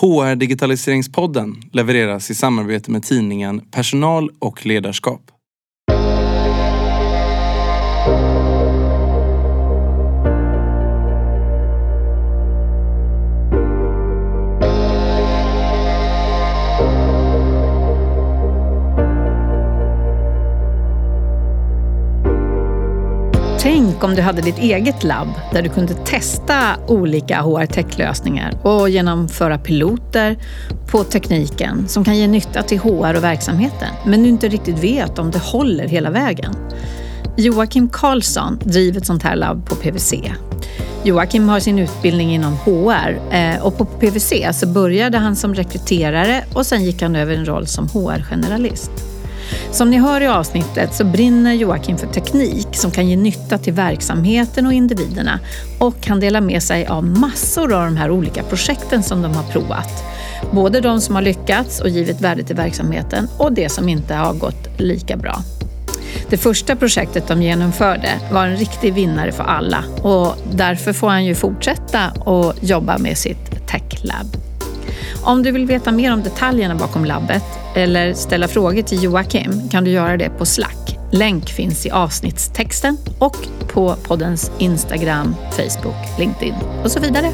HR Digitaliseringspodden levereras i samarbete med tidningen Personal och ledarskap. Tänk om du hade ditt eget labb där du kunde testa olika HR-tech-lösningar och genomföra piloter på tekniken som kan ge nytta till HR och verksamheten, men du inte riktigt vet om det håller hela vägen. Joakim Karlsson driver ett sånt här labb på PWC. Joakim har sin utbildning inom HR eh, och på PWC så började han som rekryterare och sen gick han över en roll som HR-generalist. Som ni hör i avsnittet så brinner Joakim för teknik som kan ge nytta till verksamheten och individerna och han delar med sig av massor av de här olika projekten som de har provat. Både de som har lyckats och givit värde till verksamheten och det som inte har gått lika bra. Det första projektet de genomförde var en riktig vinnare för alla och därför får han ju fortsätta att jobba med sitt Tech Lab. Om du vill veta mer om detaljerna bakom labbet eller ställa frågor till Joakim kan du göra det på Slack. Länk finns i avsnittstexten och på poddens Instagram, Facebook, LinkedIn och så vidare.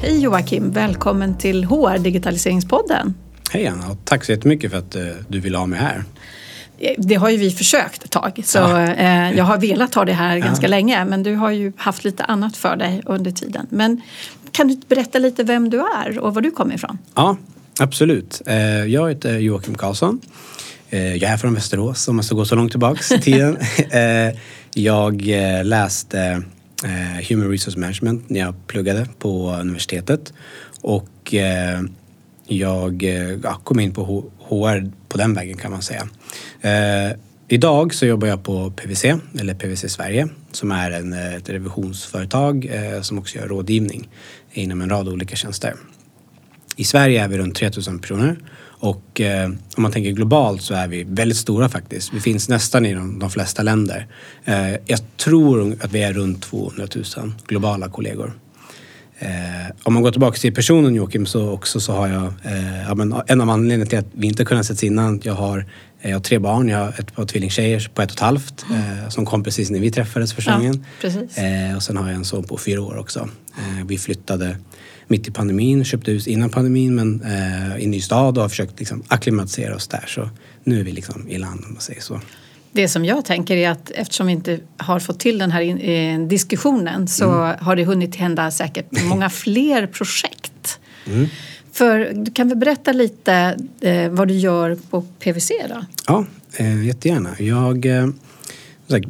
Hej Joakim, välkommen till HR Digitaliseringspodden. Hej Anna och tack så jättemycket för att eh, du vill ha mig här. Det har ju vi försökt ett tag. Så eh, jag har velat ha det här ja. ganska länge men du har ju haft lite annat för dig under tiden. Men kan du berätta lite vem du är och var du kommer ifrån? Ja, absolut. Eh, jag heter Joakim Karlsson. Eh, jag är från Västerås om man ska gå så långt tillbaks i tiden. Eh, jag läste Human Resource Management när jag pluggade på universitetet. Och jag ja, kom in på HR på den vägen kan man säga. Eh, idag så jobbar jag på PWC, eller PWC Sverige, som är en, eh, ett revisionsföretag eh, som också gör rådgivning inom en rad olika tjänster. I Sverige är vi runt 3000 personer och eh, om man tänker globalt så är vi väldigt stora faktiskt. Vi finns nästan i de, de flesta länder. Eh, jag tror att vi är runt 200 000 globala kollegor. Eh, om man går tillbaka till personen Joakim så också så har jag, eh, ja, men en av anledningarna till att vi inte kunnat ses innan, jag har, jag har tre barn, jag har ett par tvillingtjejer på ett och ett halvt mm. eh, som kom precis när vi träffades första gången. Ja, eh, och sen har jag en son på fyra år också. Eh, vi flyttade mitt i pandemin, köpte hus innan pandemin men eh, i en ny stad och har försökt liksom, akklimatisera oss där. Så nu är vi liksom i land om man säger så. Det som jag tänker är att eftersom vi inte har fått till den här in, eh, diskussionen så mm. har det hunnit hända säkert många fler projekt. Mm. För du kan väl berätta lite eh, vad du gör på PWC då? Ja, eh, jättegärna. Jag, eh,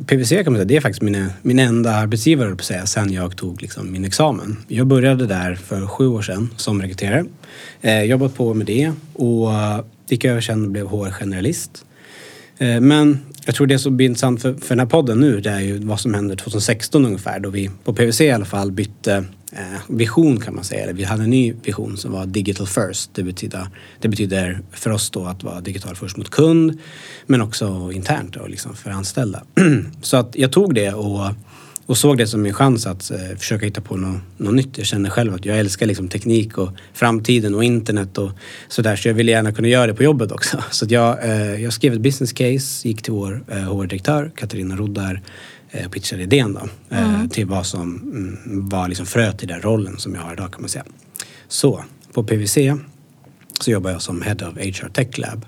PWC kan man säga, det är faktiskt min, min enda arbetsgivare på säga, sen jag tog liksom min examen. Jag började där för sju år sedan som rekryterare. Eh, jobbat på med det och eh, gick över sen och blev HR-generalist. Eh, men jag tror det som blir intressant för, för den här podden nu det är ju vad som hände 2016 ungefär då vi på PWC i alla fall bytte eh, Eh, vision kan man säga. Vi hade en ny vision som var digital first. Det betyder, det betyder för oss då att vara digital först mot kund men också internt och liksom för anställda. Så att jag tog det och och såg det som min chans att eh, försöka hitta på något, något nytt. Jag känner själv att jag älskar liksom teknik och framtiden och internet och sådär. Så jag ville gärna kunna göra det på jobbet också. Så jag, eh, jag skrev ett business case, gick till vår eh, HR-direktör Katarina Roddar eh, pitchade idén då. Eh, mm. Till vad som mm, var liksom fröet i den rollen som jag har idag kan man säga. Så på PWC så jobbar jag som Head of HR Tech Lab.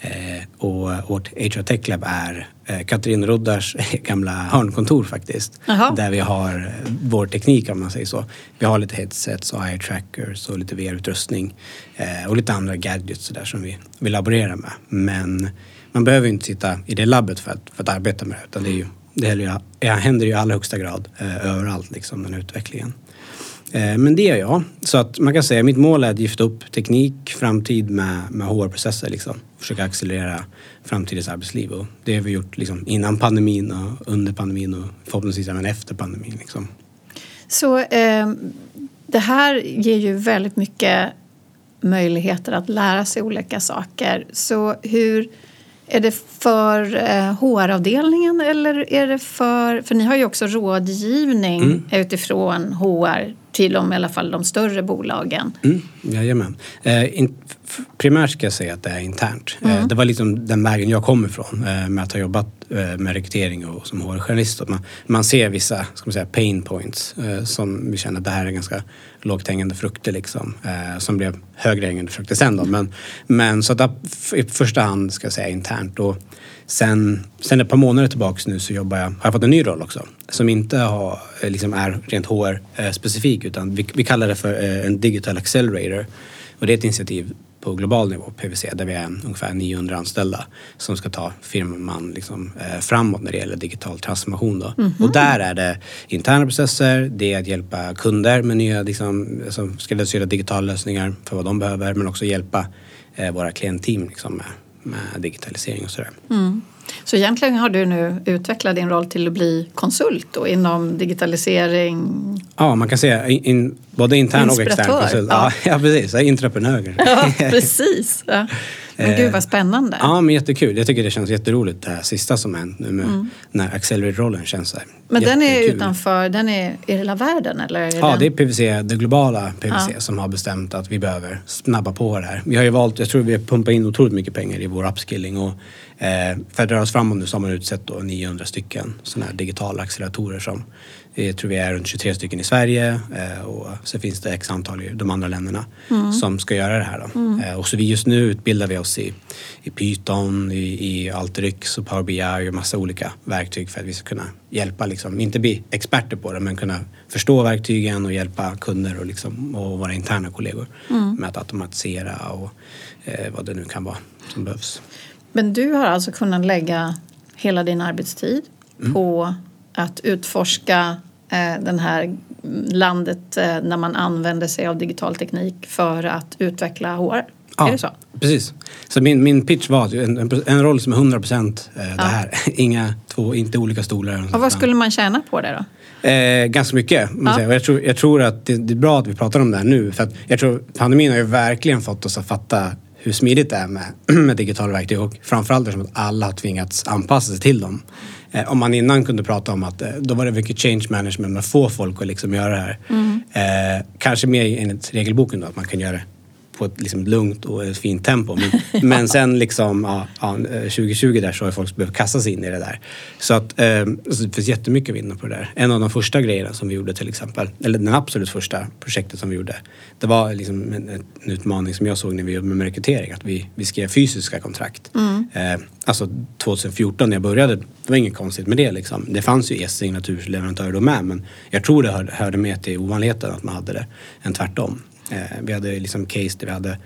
Eh, och vårt HR Tech Lab är eh, Katrin Roddars gamla hörnkontor faktiskt. Aha. Där vi har eh, vår teknik om man säger så. Vi har lite headsets och eye trackers och lite VR-utrustning. och lite andra gadgets där som vi, vi laborerar med. Men man behöver inte sitta i det labbet för att, för att arbeta med det. Utan det, är ju, det händer ju i allra högsta grad eh, överallt liksom den utvecklingen. Eh, men det gör jag. Så att man kan säga att mitt mål är att gifta upp teknik, framtid med, med HR-processer. Liksom. Försöka accelerera framtidens arbetsliv. Och det har vi gjort liksom, innan pandemin och under pandemin och förhoppningsvis även efter pandemin. Liksom. Så eh, det här ger ju väldigt mycket möjligheter att lära sig olika saker. Så hur är det för eh, HR-avdelningen eller är det för... För ni har ju också rådgivning Mm. utifrån HR till de, i alla fall de större bolagen. Mm, jajamän. Eh, in, primärt ska jag säga att det är internt. Eh, det var liksom den vägen jag kom ifrån eh, med att ha jobbat eh, med rekrytering och som HR-journalist. Man, man ser vissa ska man säga, pain points som vi känner att det här är ganska lågt hängande frukter liksom. Som blev högre hängande frukter sen då. Men, men så att i första hand ska jag säga internt. Och sen, sen ett par månader tillbaks nu så jobbar jag, har jag fått en ny roll också. Som inte har, liksom är rent HR-specifik utan vi, vi kallar det för en digital accelerator. Och det är ett initiativ på global nivå, PWC, där vi är ungefär 900 anställda som ska ta firman liksom, eh, framåt när det gäller digital transformation. Då. Och där är det interna processer, det är att hjälpa kunder med nya liksom, som skräddarsydda digitala lösningar för vad de behöver men också hjälpa eh, våra klientteam liksom, med, med digitalisering och sådär. Så egentligen har du nu utvecklat din roll till att bli konsult då, inom digitalisering. Ja, man kan säga in, både intern och extern konsult. ja. Ja, ja, precis. Jag är entreprenör. Ja, precis. Ja. Men gud vad spännande. Ja, men jättekul. Jag tycker det känns jätteroligt det här sista som hänt nu med när Accelerate-rollen känns så här. Mm. Men den är jättekul. utanför, den är i hela världen eller? Är Ja, den... det är PVC, det globala PVC som har bestämt att vi behöver snabba på det här. Vi har ju valt, jag tror vi har pumpat in otroligt mycket pengar i vår upskilling och eh, för att röra oss framåt nu så har man utsett då 900 stycken sådana här digitala acceleratorer som jag tror vi är runt 23 stycken i Sverige eh, och så finns det x antal i de andra länderna som ska göra det här. Då. Eh, och så vi just nu utbildar vi oss i, i Python, i, i Alteryx och Power BI och massa olika verktyg för att vi ska kunna hjälpa, liksom, inte bli experter på det men kunna förstå verktygen och hjälpa kunder och, liksom, och våra interna kollegor med att automatisera och eh, vad det nu kan vara som behövs. Men du har alltså kunnat lägga hela din arbetstid Mm. på att utforska eh, den här landet eh, när man använder sig av digital teknik för att utveckla HR. Är det så? Precis. Så min, min pitch var en, en, en roll som är 100 procent eh, det här. Inga två, inte olika stolar. Och vad skulle man tjäna på det då? Eh, ganska mycket. Ja. Jag, tror, jag tror att det, det är bra att vi pratar om det här nu. För att jag tror pandemin har ju verkligen fått oss att fatta hur smidigt det är med, med digitala verktyg och framförallt eftersom att alla har tvingats anpassa sig till dem. Eh, om man innan kunde prata om att eh, då var det mycket change management med få folk att liksom göra det här. Eh, kanske mer enligt regelboken då, att man kan göra det på ett liksom lugnt och ett fint tempo. Men, men sen liksom ja, ja, eh, 2020 där så har folk behövt kasta sig in i det där. Så att eh, så det finns jättemycket att vinna på det där. En av de första grejerna som vi gjorde till exempel, eller den absolut första projektet som vi gjorde. Det var liksom en, en utmaning som jag såg när vi jobbade med rekrytering. Att vi, vi skrev fysiska kontrakt. Eh, alltså 2014 när jag började, det var inget konstigt med det liksom. Det fanns ju e-signatursleverantörer då med men jag tror det hörde, hörde med till ovanligheten att man hade det än tvärtom. Eh, vi hade liksom case där vi hade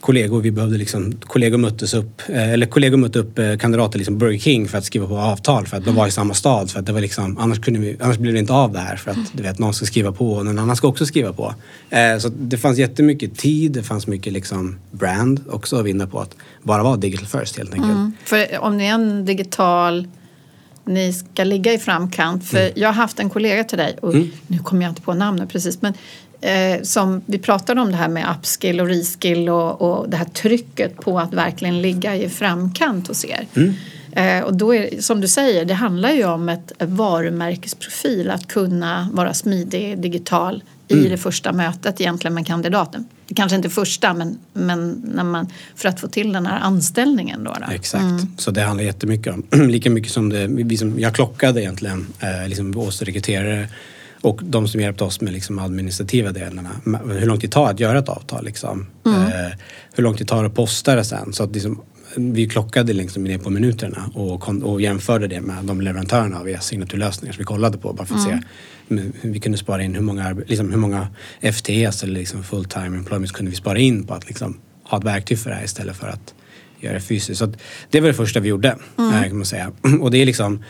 kollegor, vi behövde liksom, kollegor möttes upp, eh, eller kollegor mötte upp eh, kandidater liksom Burger King för att skriva på avtal för att de var i samma stad. För att det var liksom, annars, kunde vi, annars blev det inte av det här för att du vet, någon ska skriva på och någon annan ska också skriva på. Så det fanns jättemycket tid, det fanns mycket liksom brand också att vinna på att bara vara digital first helt enkelt. Mm. För om ni är en digital ni ska ligga i framkant. För Mm. jag har haft en kollega till dig, och nu kommer jag inte på namnet precis, men eh, som vi pratade om det här med upskill och reskill och, och det här trycket på att verkligen ligga i framkant hos er. Mm. Eh, och då är som du säger, det handlar ju om ett varumärkesprofil, att kunna vara smidig, digital i Mm. det första mötet egentligen med kandidaten. Det kanske inte första, men, men när man, för att få till den här anställningen. Då, då. Exakt. Så det handlar jättemycket om, lika mycket som det, vi som, jag klockade egentligen, eh, liksom oss rekryterare och de som hjälpte oss med liksom administrativa delarna. Hur lång tid tar det att göra ett avtal liksom? Eh, hur lång tid tar det att posta det sen? Så att liksom, vi klockade liksom ner på minuterna och, kon- och jämförde det med de leverantörerna av e-signaturlösningar som vi kollade på bara för att se men vi kunde spara in hur många, liksom, hur många FTEs eller liksom full time employments kunde vi spara in på att liksom, ha ett verktyg för det här istället för att göra det fysiskt. Så det var det första vi gjorde eh, kan man säga. Och det är liksom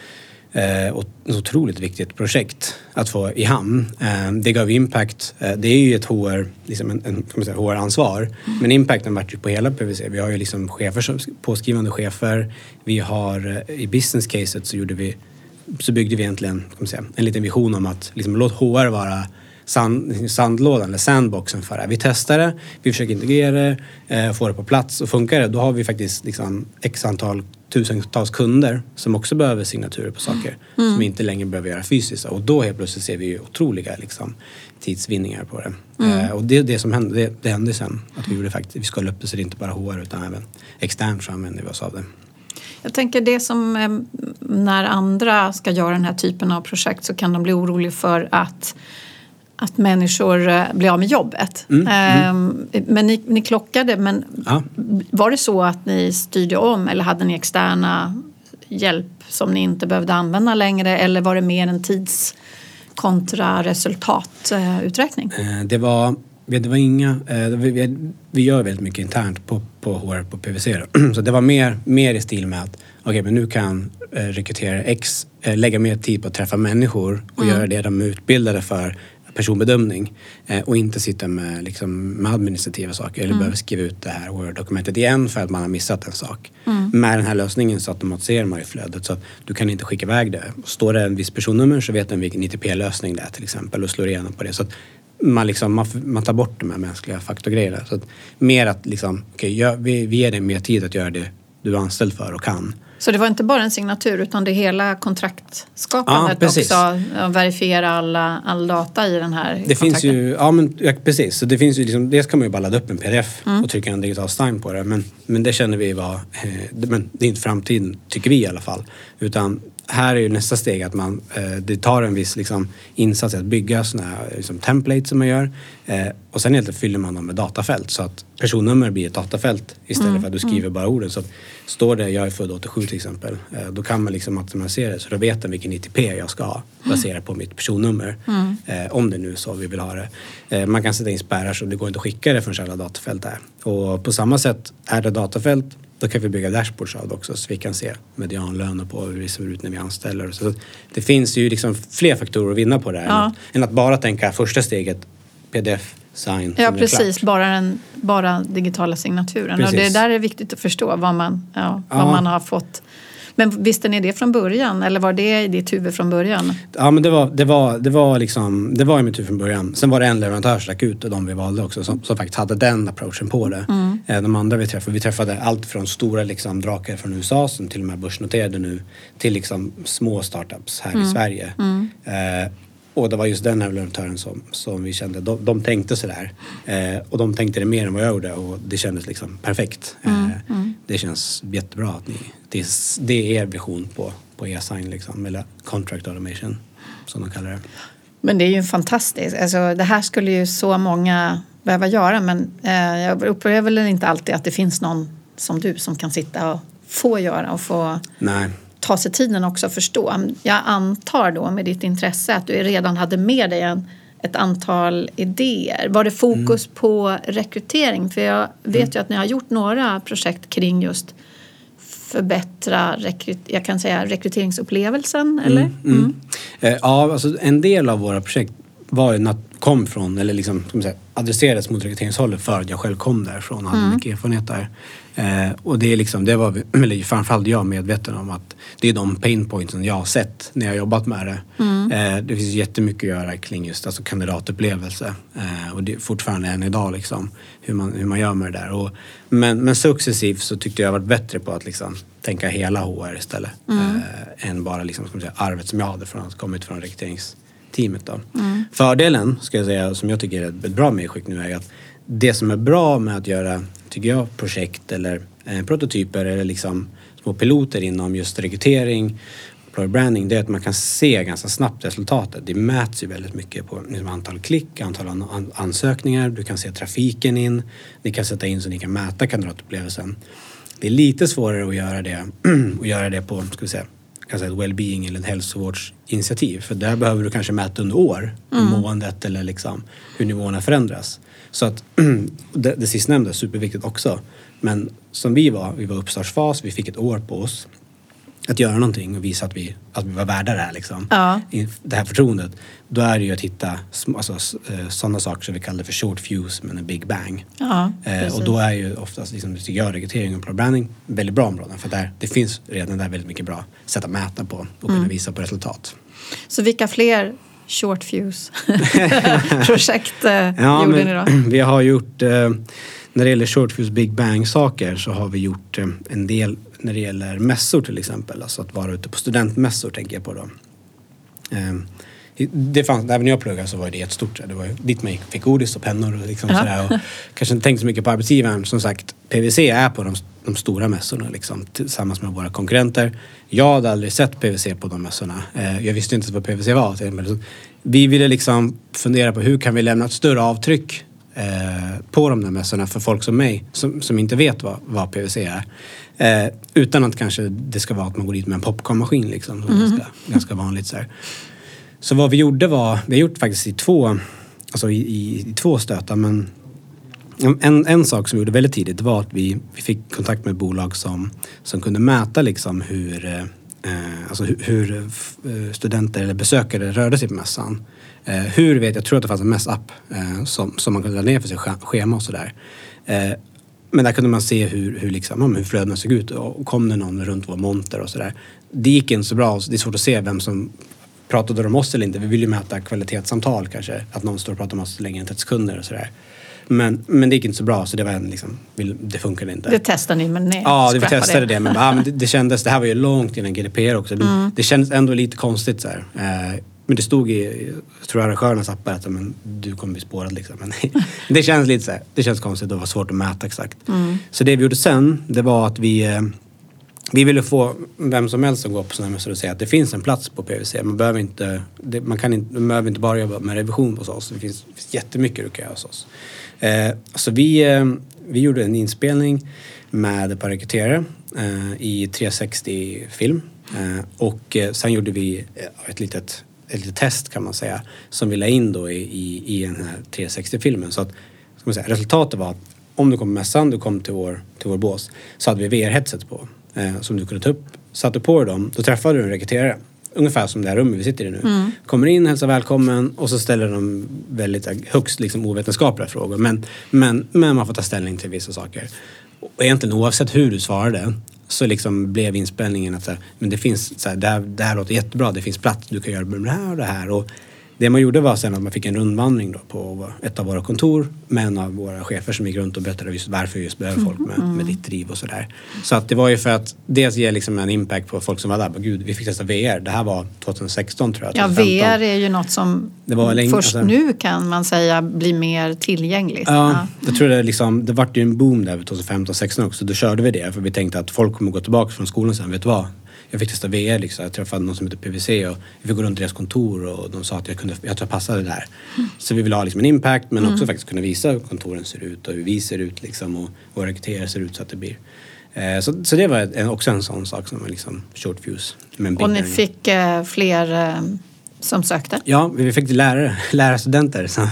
eh, ett otroligt viktigt projekt att få i hamn. Eh, det gav impact. Eh, det är ju ett HR, liksom en, en, säga, HR-ansvar. Men impacten vart ju på hela PWC. Vi har ju liksom chefer, påskrivande chefer. Vi har i business caset så gjorde vi så byggde vi egentligen säga, en liten vision om att liksom, låt HR vara sand, sandlådan eller sandboxen för det. Vi testar det, vi försöker integrera det, eh, få det på plats och funkar det då har vi faktiskt liksom x antal tusentals kunder som också behöver signaturer på saker Mm. som vi inte längre behöver göra fysiskt. Och då helt plötsligt ser vi ju otroliga liksom, tidsvinningar på det. Mm. Eh, och det är det som hände, det, det hände sen. Att vi gjorde faktiskt, vi skalade upp det så det är inte bara HR utan även externt så använder vi oss av det. Jag tänker det som eh, när andra ska göra den här typen av projekt så kan de bli oroliga för att att människor eh, blir av med jobbet. Ehm, Men ni, ni klockade, men Ja. var det så att ni styrde om eller hade ni externa hjälp som ni inte behövde använda längre eller var det mer en tids kontra resultatuträkning? Eh, Det var, det var inga, eh, vi, vi, gör väldigt mycket internt på, på HR på PVC. då. Så det var mer, mer i stil med att okej men nu kan eh, rekryterare X eh, lägga mer tid på att träffa människor och göra det de är utbildade för personbedömning eh, och inte sitta med, liksom, med administrativa saker eller behöver skriva ut det här Word-dokumentet igen för att man har missat en sak. Med den här lösningen så automatiserar man ju flödet så att du kan inte skicka iväg det. Står det en viss personnummer så vet den vilken ITP-lösning det är till exempel och slår igenom på det. Så att man, liksom, man, man tar bort de här mänskliga faktorgrejerna. Så att mer att liksom, okej, gör- vi, vi ger dig mer tid att göra det du är anställd för och kan. Så det var inte bara en signatur utan det hela kontraktskapandet Ja, också. att Verifiera alla, all data i den här Det finns ju, ja men ja, precis. Så det finns ju liksom, dels kan man ju bara ladda upp en pdf Mm. och trycka en digital sign på det. Men, men det känner vi var, eh, men det är inte framtiden, tycker vi i alla fall. Utan här är ju nästa steg att man, eh, det tar en viss liksom, insats att bygga sådana här liksom, templates som man gör. Eh, och sen egentligen fyller man dem med datafält så att personnummer blir ett datafält istället Mm, för att du skriver bara orden. Så står det jag är född 87 till exempel, eh, då kan man liksom automatisera det så då vet den vilken ITP jag ska ha baserat på mitt personnummer. Mm. Om det nu är så vi vill ha det. Man kan sätta in spärrar så det går inte att skicka det förrän alla datafält är. Och på samma sätt, är det datafält då kan vi bygga dashboards av det också så vi kan se medianlöner på hur det ser ut när vi anställer. Så det finns ju liksom fler faktorer att vinna på det här än, Ja. att, än att bara tänka första steget pdf, sign, Ja precis, bara den bara digitala signaturen. Och det Precis. där är viktigt att förstå vad man, ja, vad Ja. man har fått. Men visste ni det från början eller var det i ditt huvud från början? Ja men det var, det var, det var liksom, det var i mitt huvud från början. Sen var det en leverantör som stack ut och de vi valde också som, som faktiskt hade den approachen på det. Eh, De andra vi träffade, vi träffade allt från stora liksom drakar från USA som till och med börsnoterade nu till liksom små startups här i Sverige. Eh, och det var just den här leverantören som, som vi kände, de, de tänkte sådär. Eh, och de tänkte det mer än vad jag gjorde och det kändes liksom perfekt. Eh, Det känns jättebra att ni, det, är, det är er vision på, på e-sign liksom, eller contract automation som de kallar det. Men det är ju fantastiskt. Alltså, det här skulle ju så många behöva göra men eh, jag upplever väl inte alltid att det finns någon som du som kan sitta och få göra och få Nej. ta sig tiden också att förstå. Jag antar då med ditt intresse att du redan hade med dig en, ett antal idéer. Var det fokus på rekrytering? För jag vet ju att ni har gjort några projekt kring just förbättra jag kan säga rekryteringsupplevelsen, eller? Mm. Eh, Ja, alltså en del av våra projekt var kom från, eller liksom, ska man säga, adresserades mot rekryteringshållet för att jag själv kom därifrån och hade mycket erfarenhet där. Eh, och det är liksom, det var, eller framförallt jag medveten om att det är de pain pointsen jag har sett när jag har jobbat med det. Eh, det finns jättemycket att göra kring just alltså kandidatupplevelse. Eh, och det är fortfarande än idag liksom, hur man, hur man gör med det där. Och, men, men successivt så tyckte jag varit bättre på att liksom, tänka hela HR istället. Eh, än bara liksom, ska säga, arvet som jag hade från att kommit från rekryteringsteamet. Då. Fördelen, ska jag säga, som jag tycker är ett bra medskick nu är att det som är bra med att göra, tycker jag, projekt eller eh, prototyper eller liksom små piloter inom just rekrytering employer branding, det är att man kan se ganska snabbt resultatet. Det mäts ju väldigt mycket på liksom antal klick, antal an- an- ansökningar, du kan se trafiken in, ni kan sätta in så ni kan mäta kandidatupplevelsen. Det är lite svårare att göra det, att göra det på, ska vi säga, kan säga ett well-being eller ett hälsovårdsinitiativ. För där behöver du kanske mäta under år, hur måendet eller liksom hur nivåerna förändras. Så att det, det sistnämnda är superviktigt också. Men som vi var, vi var uppstartsfas, vi fick ett år på oss att göra någonting och visa att vi, att vi var värda det här liksom. Ja. I Det här förtroendet. Då är det ju att hitta alltså, sådana saker som vi kallar för short fuse men en big bang. Ja, Eh, och då är ju oftast, liksom, tycker jag, rekrytering och branding väldigt bra områden. För där, det finns redan där väldigt mycket bra sätt att mäta på och Mm. kunna visa på resultat. Så vilka fler short fuse projekt eh, Ja, gjorde ni då? vi har gjort, eh, när det gäller short fuse big bang saker så har vi gjort eh, en del när det gäller mässor till exempel. Alltså att vara ute på studentmässor tänker jag på då. Eh, det fanns, även när jag pluggade så var det jättestort. Det var dit man fick godis och pennor och liksom Ja. sådär. Och kanske inte tänkte så mycket på arbetsgivaren. Som sagt, PVC är på de, de stora mässorna liksom, tillsammans med våra konkurrenter. Jag hade aldrig sett PVC på de mässorna. Eh, jag visste inte vad PVC var. Vi ville liksom fundera på hur kan vi lämna ett större avtryck eh, på de där mässorna för folk som mig som, som inte vet vad, vad PVC är. Eh, utan att kanske det ska vara att man går dit med en popcornmaskin liksom. Som är ganska, ganska vanligt så här. Så vad vi gjorde var, vi har gjort faktiskt i två, alltså i, i, i två stötar men en, en sak som vi gjorde väldigt tidigt var att vi, vi fick kontakt med bolag som, som kunde mäta liksom hur, eh, Eh, alltså hur, eh, eh, studenter eller besökare rörde sig på mässan. Hur vet jag, tror att det fanns en mässapp som, som man kunde ladda ner för sitt schema och sådär. Men där kunde man se hur, hur, liksom, hur flödena såg ut och kom det någon runt vår monter och sådär. Det gick inte så bra, det är svårt att se vem som pratade om oss eller inte. Vi vill ju mäta kvalitetssamtal kanske. Att någon står och pratar om oss längre än 30 sekunder och sådär. Men, men det gick inte så bra så det var en liksom, det funkade inte. Det testade ni men ni Ja, det, vi testade det. Men, ja, men det, det kändes, det här var ju långt innan GDPR också. Det, Mm. det kändes ändå lite konstigt så här. Eh, men det stod i, jag tror arrangörernas appar att men, du kommer bli spårad liksom. Men det känns lite så här, det känns konstigt och var svårt att mäta exakt. Mm. Så det vi gjorde sen, det var att vi eh, vi ville få vem som helst som går på sådana här mässor att säga att det finns en plats på PVC. Man behöver inte, det, man kan inte, man behöver inte bara jobba med revision hos oss. Det finns, det finns jättemycket du kan göra hos oss. Eh, så vi, eh, vi gjorde en inspelning med ett par rekryterare eh, i 360-film. Eh, och eh, sen gjorde vi eh, ett litet, ett litet test kan man säga som vi la in då i, i, i den här 360-filmen. Så att, ska man säga, resultatet var att om du kom på mässan, du kom till vår, till vår bås, så hade vi VR-headset på eh, som du kunde ta upp. Satte på dig dem, då träffade du en rekryterare. Ungefär som det här rummet vi sitter i nu. Kommer in, hälsar välkommen och så ställer de väldigt eh, högst liksom, ovetenskapliga frågor. Men, men, men man får ta ställning till vissa saker. Och egentligen oavsett hur du svarade så liksom blev inspelningen att så här, men det finns, så här, det, här, det här låter jättebra, det finns plats, du kan göra det här och det här. Och det man gjorde var sen att man fick en rundvandring då på ett av våra kontor med en av våra chefer som gick runt och berättade just varför vi just behöver folk med, med ditt driv och sådär. Så att det var ju för att dels ge liksom en impact på folk som var där. Bara, Gud, vi fick testa VR. Det här var 2016 tror jag. Ja, 2015. VR är ju något som länge- först alltså- nu kan man säga blir mer tillgängligt. Ja, jag tror det liksom, det vart ju en boom där 2015-16 också. Då körde vi det för vi tänkte att folk kommer gå tillbaka från skolan sen. Vet du vad? Jag fick testa VR liksom. Jag träffade någon som heter PVC och jag fick gå runt deras kontor och de sa att jag kunde, jag jag passade där. Så vi ville ha liksom en impact men också faktiskt kunna visa hur kontoren ser ut och hur vi ser ut liksom och våra rekryterare ser ut så att det blir. Eh, så, så det var en, också en sån sak som var liksom short fuse. med en Och ni fick eh, fler eh, som sökte? Ja, vi fick lärare, lärarstudenter som,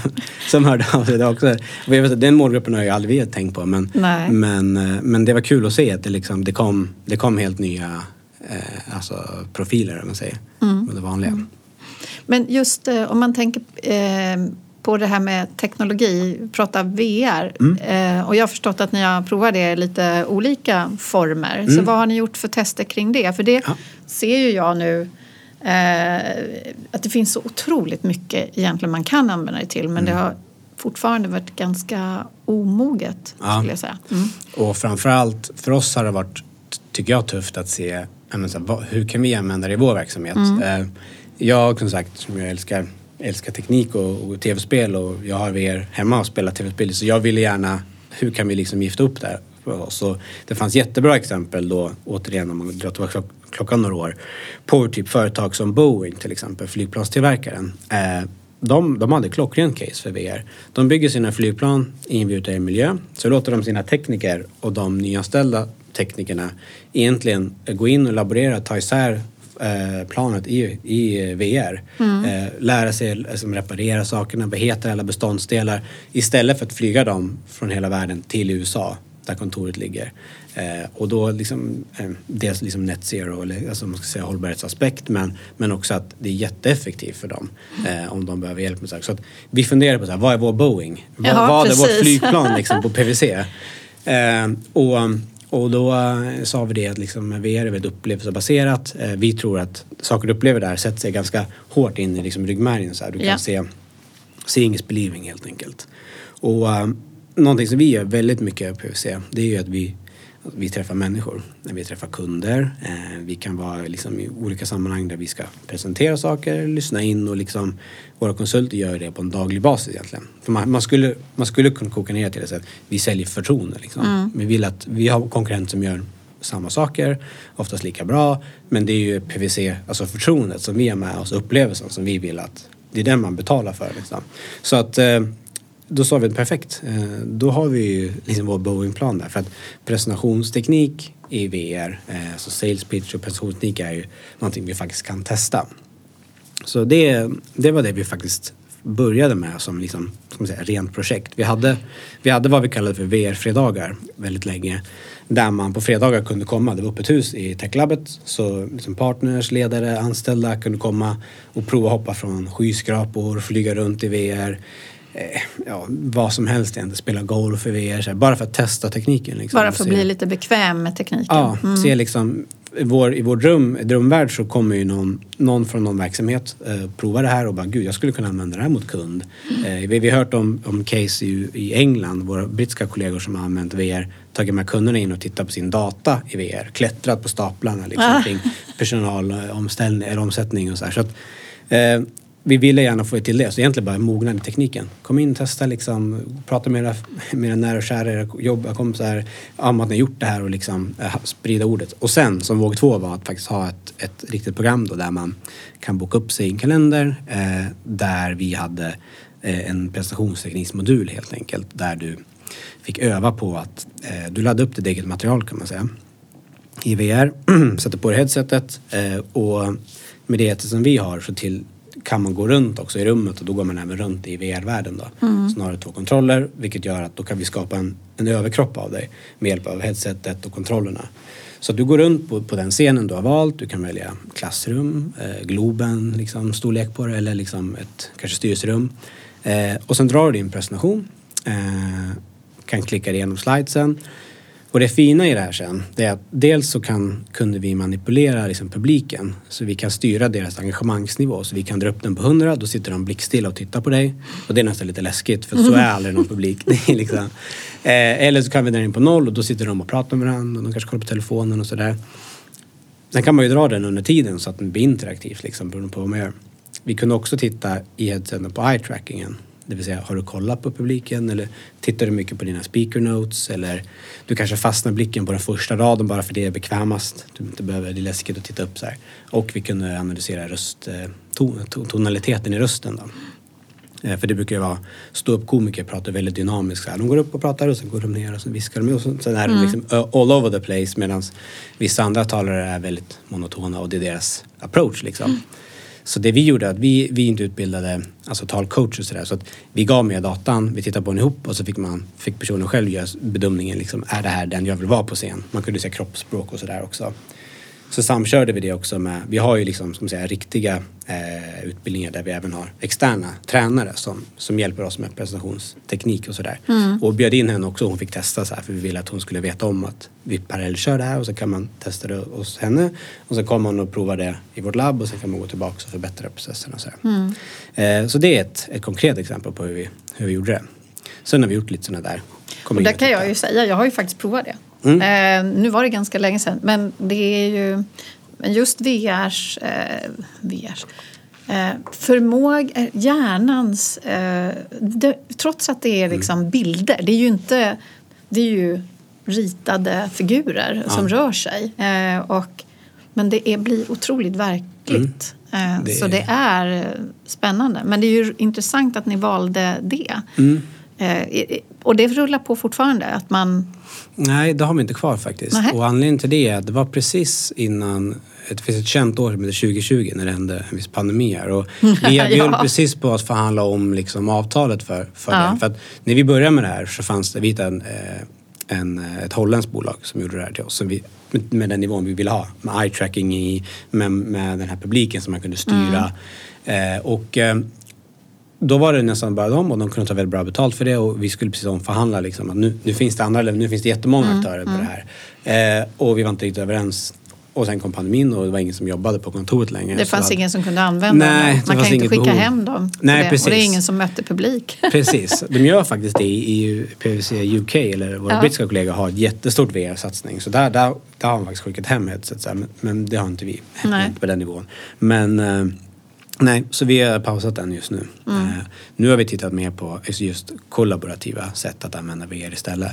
som hörde av sig. Det också. Och jag vet, att den målgruppen har ju aldrig vi tänkt på men, Nej. men, eh, men det var kul att se att det, liksom, det, kom, det kom helt nya eh, alltså, profiler om man säger. Mm. Det vanliga. Men just eh, om man tänker eh, på det här med teknologi, prata VR. Mm. Eh, och jag har förstått att ni har provat det i lite olika former. Så vad har ni gjort för tester kring det? För det Mm. Ja. ser ju jag nu eh, att det finns så otroligt mycket egentligen man kan använda det till. Men det har fortfarande varit ganska omoget Mm. Ja. skulle jag säga. Mm. Och framförallt för oss har det varit, tycker jag, tufft att se men så här, vad, hur kan vi använda det i vår verksamhet. Eh, jag som sagt, som jag älskar, älskar teknik och, och tv-spel och jag har VR hemma och spelar tv-spel så jag ville gärna, hur kan vi liksom gifta upp det här? Och det fanns jättebra exempel då, återigen om man drar tillbaka klock- klockan några år, på typ företag som Boeing till exempel, flygplanstillverkaren. Eh, de, de hade klockren case för VR. De bygger sina flygplan i en virtuell miljö. Så låter de sina tekniker och de nyanställda teknikerna egentligen gå in och laborera, ta isär eh, planet i, i VR. Eh, lära sig alltså, reparera sakerna, vad heter alla beståndsdelar istället för att flyga dem från hela världen till USA där kontoret ligger. Eh, och då liksom, eh, dels liksom net zero, eller alltså man ska säga hållbarhetsaspekt, men, men också att det är jätteeffektivt för dem eh, om de behöver hjälp med saker. Så att vi funderar på så här, vad är vår Boeing? Vad, Ja, vad är vårt flygplan liksom, på PVC? Och, och då eh, sa vi det att liksom, VR är väldigt upplevelsebaserat. Eh, vi tror att saker du upplever där sätter sig ganska hårt in i liksom ryggmärgen. Så här. Du kan Ja. se Seeing is believing helt enkelt. Och um, någonting som vi gör väldigt mycket på PWC det är ju att vi, vi träffar människor. Vi träffar kunder. Eh, vi kan vara liksom i olika sammanhang där vi ska presentera saker, lyssna in och liksom våra konsulter gör det på en daglig basis egentligen. För man, man, skulle, man skulle kunna koka ner till det så att vi säljer förtroende. Liksom. Vi vill att vi har konkurrenter som gör samma saker, oftast lika bra. Men det är ju PVC, alltså förtroendet som vi har med oss, upplevelsen som vi vill att det är den man betalar för. Liksom. Så att eh, då sa vi att perfekt, eh, då har vi ju liksom vår Boeing-plan där. För att presentationsteknik i VR, alltså eh, sales pitch och presentationsteknik är ju någonting vi faktiskt kan testa. Så det, det var det vi faktiskt började med som liksom, som säga, rent projekt. Vi hade, vi hade vad vi kallade för VR-fredagar väldigt länge. Där man på fredagar kunde komma, det var öppet hus i techlabbet. Så liksom partners, ledare, anställda kunde komma och prova hoppa från skyskrapor, flyga runt i VR. Eh, ja, vad som helst egentligen, spela golf i VR. Här, bara för att testa tekniken. Liksom, Bara för att bli lite bekväm med tekniken. Ja, Mm. se liksom i vår, i vår dröm, drömvärld så kommer ju någon, någon från någon verksamhet eh, prova det här och bara gud jag skulle kunna använda det här mot kund. Eh, vi, vi har hört om, om case i, i England, våra brittiska kollegor som har använt VR, tagit med kunderna in och tittat på sin data i VR, klättrat på staplarna liksom, Ah. kring personalomställning eller omsättning och så här. Så att, eh, vi ville gärna få till det, så egentligen bara mognad i tekniken. Kom in, testa liksom, prata med era, med era nära och kära, era jobba kompisar om att ni har gjort det här och liksom eh, sprida ordet. Och sen som våg två var att faktiskt ha ett, ett riktigt program då där man kan boka upp sig i en kalender eh, där vi hade eh, en prestationsteknikmodul helt enkelt där du fick öva på att eh, du laddade upp ditt eget material kan man säga i VR, sätter på dig headsetet eh, och med det headset som vi har så till, kan man gå runt också i rummet och då går man även runt i VR-världen då. Snarare två kontroller vilket gör att då kan vi skapa en, en överkropp av dig med hjälp av headsetet och kontrollerna. Så du går runt på, på den scenen du har valt, du kan välja klassrum, eh, Globen, liksom, storlek på det eller liksom ett kanske styrelserum. Eh, och sen drar du din presentation, eh, kan klicka igenom slidesen och det fina i det här sen, det är att dels så kan, kunde vi manipulera liksom publiken. Så vi kan styra deras engagemangsnivå. Så vi kan dra upp den på 100, då sitter de blickstilla och tittar på dig. Och det är nästan lite läskigt för så är aldrig någon publik. Liksom. eh, eller så kan vi dra in på noll och då sitter de och pratar med varandra och de kanske kollar på telefonen och sådär. Sen kan man ju dra den under tiden så att den blir interaktivt liksom, beroende på vad man gör. Vi kunde också titta i headseten på eye-trackingen. Det vill säga, har du kollat på publiken eller tittar du mycket på dina speaker notes eller du kanske fastnar blicken på den första raden bara för det är bekvämast. Du inte behöver, det är läskigt att titta upp så här. Och vi kunde analysera röst, eh, ton, ton, tonaliteten i rösten då. Eh, För det brukar ju vara, stå upp komiker pratar väldigt dynamiskt. Så här. De går upp och pratar och sen går de ner och sen viskar de. Och så, sen är de liksom uh, all over the place medan vissa andra talare är väldigt monotona och det är deras approach liksom. Så det vi gjorde, att vi, vi inte utbildade alltså talcoacher och sådär. Så att vi gav med datan, vi tittade på den ihop och så fick, man, fick personen själv göra bedömningen. Liksom, är det här den jag vill vara på scen? Man kunde se kroppsspråk och sådär också. Så samkörde vi det också med, vi har ju liksom som säga, riktiga eh, utbildningar där vi även har externa tränare som, som hjälper oss med presentationsteknik och sådär. Och bjöd in henne också, hon fick testa så här för vi ville att hon skulle veta om att vi parallellkör det här och så kan man testa det hos henne. Och så kommer man och provar det i vårt labb och sen kan man gå tillbaka och förbättra processen och så här. Eh, så det är ett, ett konkret exempel på hur vi, hur vi gjorde det. Sen har vi gjort lite sådana där. Och där kan jag ju säga, jag har ju faktiskt provat det. Mm. Eh, nu var det ganska länge sedan, men det är ju just VRs, eh, VRs eh, förmåga, eh, hjärnans, eh, det, trots att det är liksom bilder, det är ju inte, det är ju ritade figurer som rör sig. Och, men det är, blir otroligt verkligt. Eh, Det Så det är spännande. Men det är ju intressant att ni valde det. Mm. Och det rullar på fortfarande? Att man, Nej, det har vi inte kvar faktiskt. Nähä. Och anledningen till det är att det var precis innan, det finns ett känt år som heter 2020 när det hände en viss pandemi här. Och vi, vi Ja. höll precis på att förhandla om liksom avtalet för, för Ja. det. För att när vi började med det här så fanns det, vi hittade en, eh, en, eh, ett holländskt bolag som gjorde det här till oss. Som vi, med, den nivån vi ville ha. Med eye tracking i, med, med den här publiken som man kunde styra. Eh, och eh, då var det nästan bara de och de kunde ta väldigt bra betalt för det och vi skulle precis omförhandla liksom att nu, nu finns det andra, nu finns det jättemånga aktörer på det här. Eh, och vi var inte riktigt överens och sen kom pandemin och det var ingen som jobbade på kontoret längre. Det fanns att- ingen som kunde använda Nej, dem. Man kan inte skicka behov. hem dem. Nej, det. precis. Och det är ingen som mötte publik. Precis, de gör faktiskt det i, i PVC UK, eller våra Ja. brittiska kollegor har ett jättestort VR-satsning. Så där, där, där har man faktiskt skickat hem headset, men, men det har inte vi. Nej. Inte på den nivån. Men eh, nej, så vi har pausat den just nu. Mm. Eh, nu har vi tittat mer på just kollaborativa sätt att använda VR istället.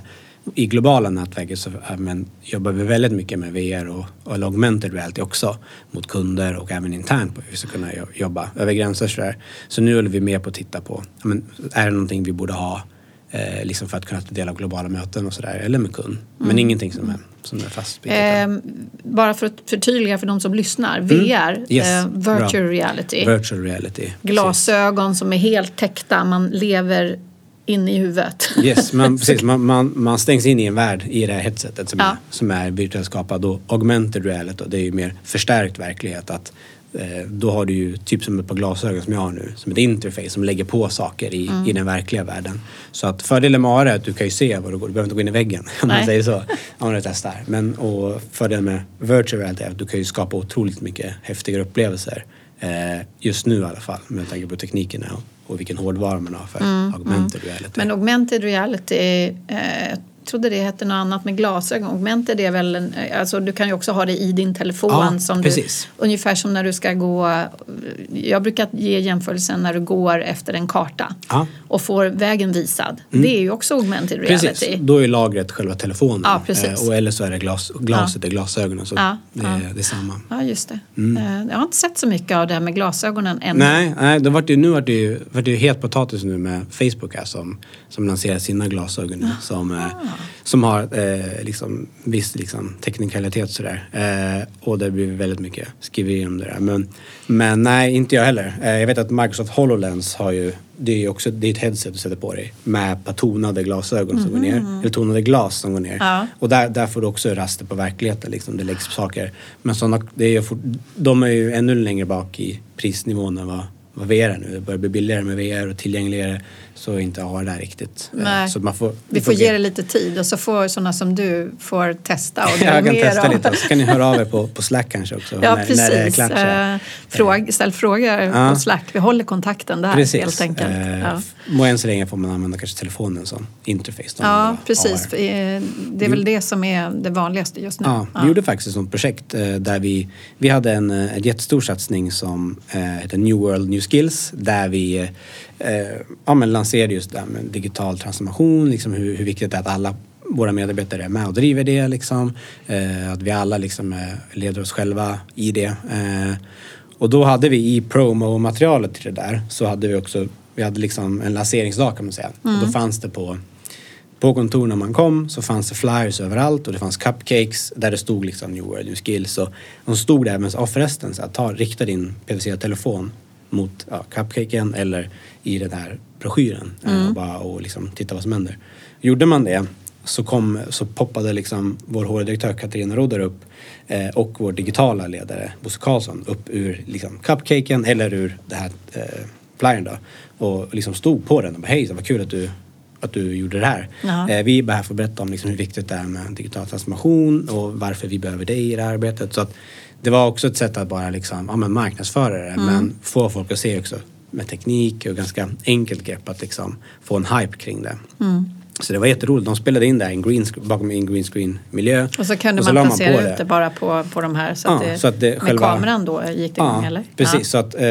I globala nätverket så eh, men, jobbar vi väldigt mycket med VR och, och augmented reality också mot kunder och även internt på hur vi ska kunna jo- jobba över gränser sådär. Så nu håller vi mer på att titta på, men, är det någonting vi borde ha eh, liksom för att kunna ta del av globala möten och sådär, eller med kund. Men ingenting som är, som är än. Eh, bara för att förtydliga för de som lyssnar. VR, Mm. Yes, eh, bra. virtual reality. Virtual reality. precis. Glasögon som är helt täckta. Man lever inne i huvudet. Yes, man, precis, man, man, man stängs in i en värld i det här headsetet som, Ja. är, som är virtuellt skapad. Och augmented reality, och det är ju mer förstärkt verklighet. Att, då har du ju typ som ett par glasögon som jag har nu, som ett interface som lägger på saker i, Mm. i den verkliga världen. Så att fördelen med AR är att du kan ju se var du går, du behöver inte gå in i väggen om Nej. man säger så. Om du testar. Men och fördelen med virtual reality är att du kan ju skapa otroligt mycket häftigare upplevelser. Eh, just nu i alla fall, med tanke på tekniken och, och vilken hårdvara man har för augmented reality. Mm, Men augmented reality, eh, trodde det hette något annat med glasögon. Augmented är väl, en, alltså du kan ju också ha det i din telefon. Ja, som precis. Du, ungefär som när du ska gå, jag brukar ge jämförelsen när du går efter en karta Ja. och får vägen visad. Det är ju också augmented reality. Precis, då är lagret själva telefonen. Ja, precis. Eh, och eller så är det glas, glaset i glasögonen. Så Ja, det, ja. det är samma. Ja, just det. Eh, Jag har inte sett så mycket av det här med glasögonen ännu. Nej, nej det vart ju, nu vart det ju, vart det ju het potatis nu med Facebook här som, som lanserar sina glasögon. Som, eh, som har eh, liksom, viss liksom, teknikalitet sådär. Eh, och det blir väldigt mycket skriverier om det där. Men, men nej, inte jag heller. Eh, jag vet att Microsoft HoloLens har ju det är ju också det är ett headset du sätter på dig med ett par tonade glasögon som går ner. Eller tonade glas som går ner. Ja. Och där, där får du också raster på verkligheten. Liksom. Det läggs på saker. Men såna, det är ju fort, de är ju ännu längre bak i prisnivån än vad, vad VR är nu. Det börjar bli billigare med VR och tillgängligare. Så inte AR där riktigt. Eh, Nej. Så man får, Vi får ge det lite tid och så får sådana som du får testa och Jag kan testa om- lite. Så kan ni höra av er på, på Slack kanske också. Ja, när, precis. När det är klart. så. Eh, Fråg, ställ frågor Ja. på Slack. Vi håller kontakten där Precis. helt enkelt. Eh, Ja. Och än så länge får man använda kanske telefonen som interface. Ja, precis. AR. Eh, Det är väl det som är det vanligaste just nu. Ja, vi gjorde faktiskt ett sånt projekt där vi, vi hade en, en jättestor satsning som eh, heter New World New Skills där vi eh, ja, men lanserade just det här med digital transformation, liksom hur, hur viktigt det är att alla våra medarbetare är med och driver det. Liksom. Eh, att vi alla liksom, eh, leder oss själva i det. Eh, och då hade vi i promo-materialet till det där så hade vi också vi hade liksom en lanseringsdag kan man säga. Och då fanns det på på kontor när man kom så fanns det flyers överallt och det fanns cupcakes där det stod liksom New World New Skills. Och de stod där med, ja förresten, så här, ta, rikta din PVC-telefon mot ja, cupcaken eller i den här broschyren eh, och, bara, och liksom titta vad som händer. Gjorde man det så, kom, så poppade liksom vår HR-direktör Katarina Rodder upp eh, och vår digitala ledare Bosse Karlsson upp ur liksom, cupcaken eller ur det här eh, flyern då. Och liksom stod på den och bara hej, så vad kul att du att du gjorde det här. Eh, vi är bara här för att berätta om liksom hur viktigt det är med digital transformation och varför vi behöver dig i det här arbetet. Så att det var också ett sätt att bara liksom, ja, men marknadsföra det men få folk att se också med teknik och ganska enkelt grepp att liksom få en hype kring det. Så det var jätteroligt. De spelade in det här green, bakom en green screen miljö. Och så kunde la man på placera ut det bara på, på de här så att, Ja, det, så att det med själva- kameran då gick det igång eller? Precis, Ja. så att eh,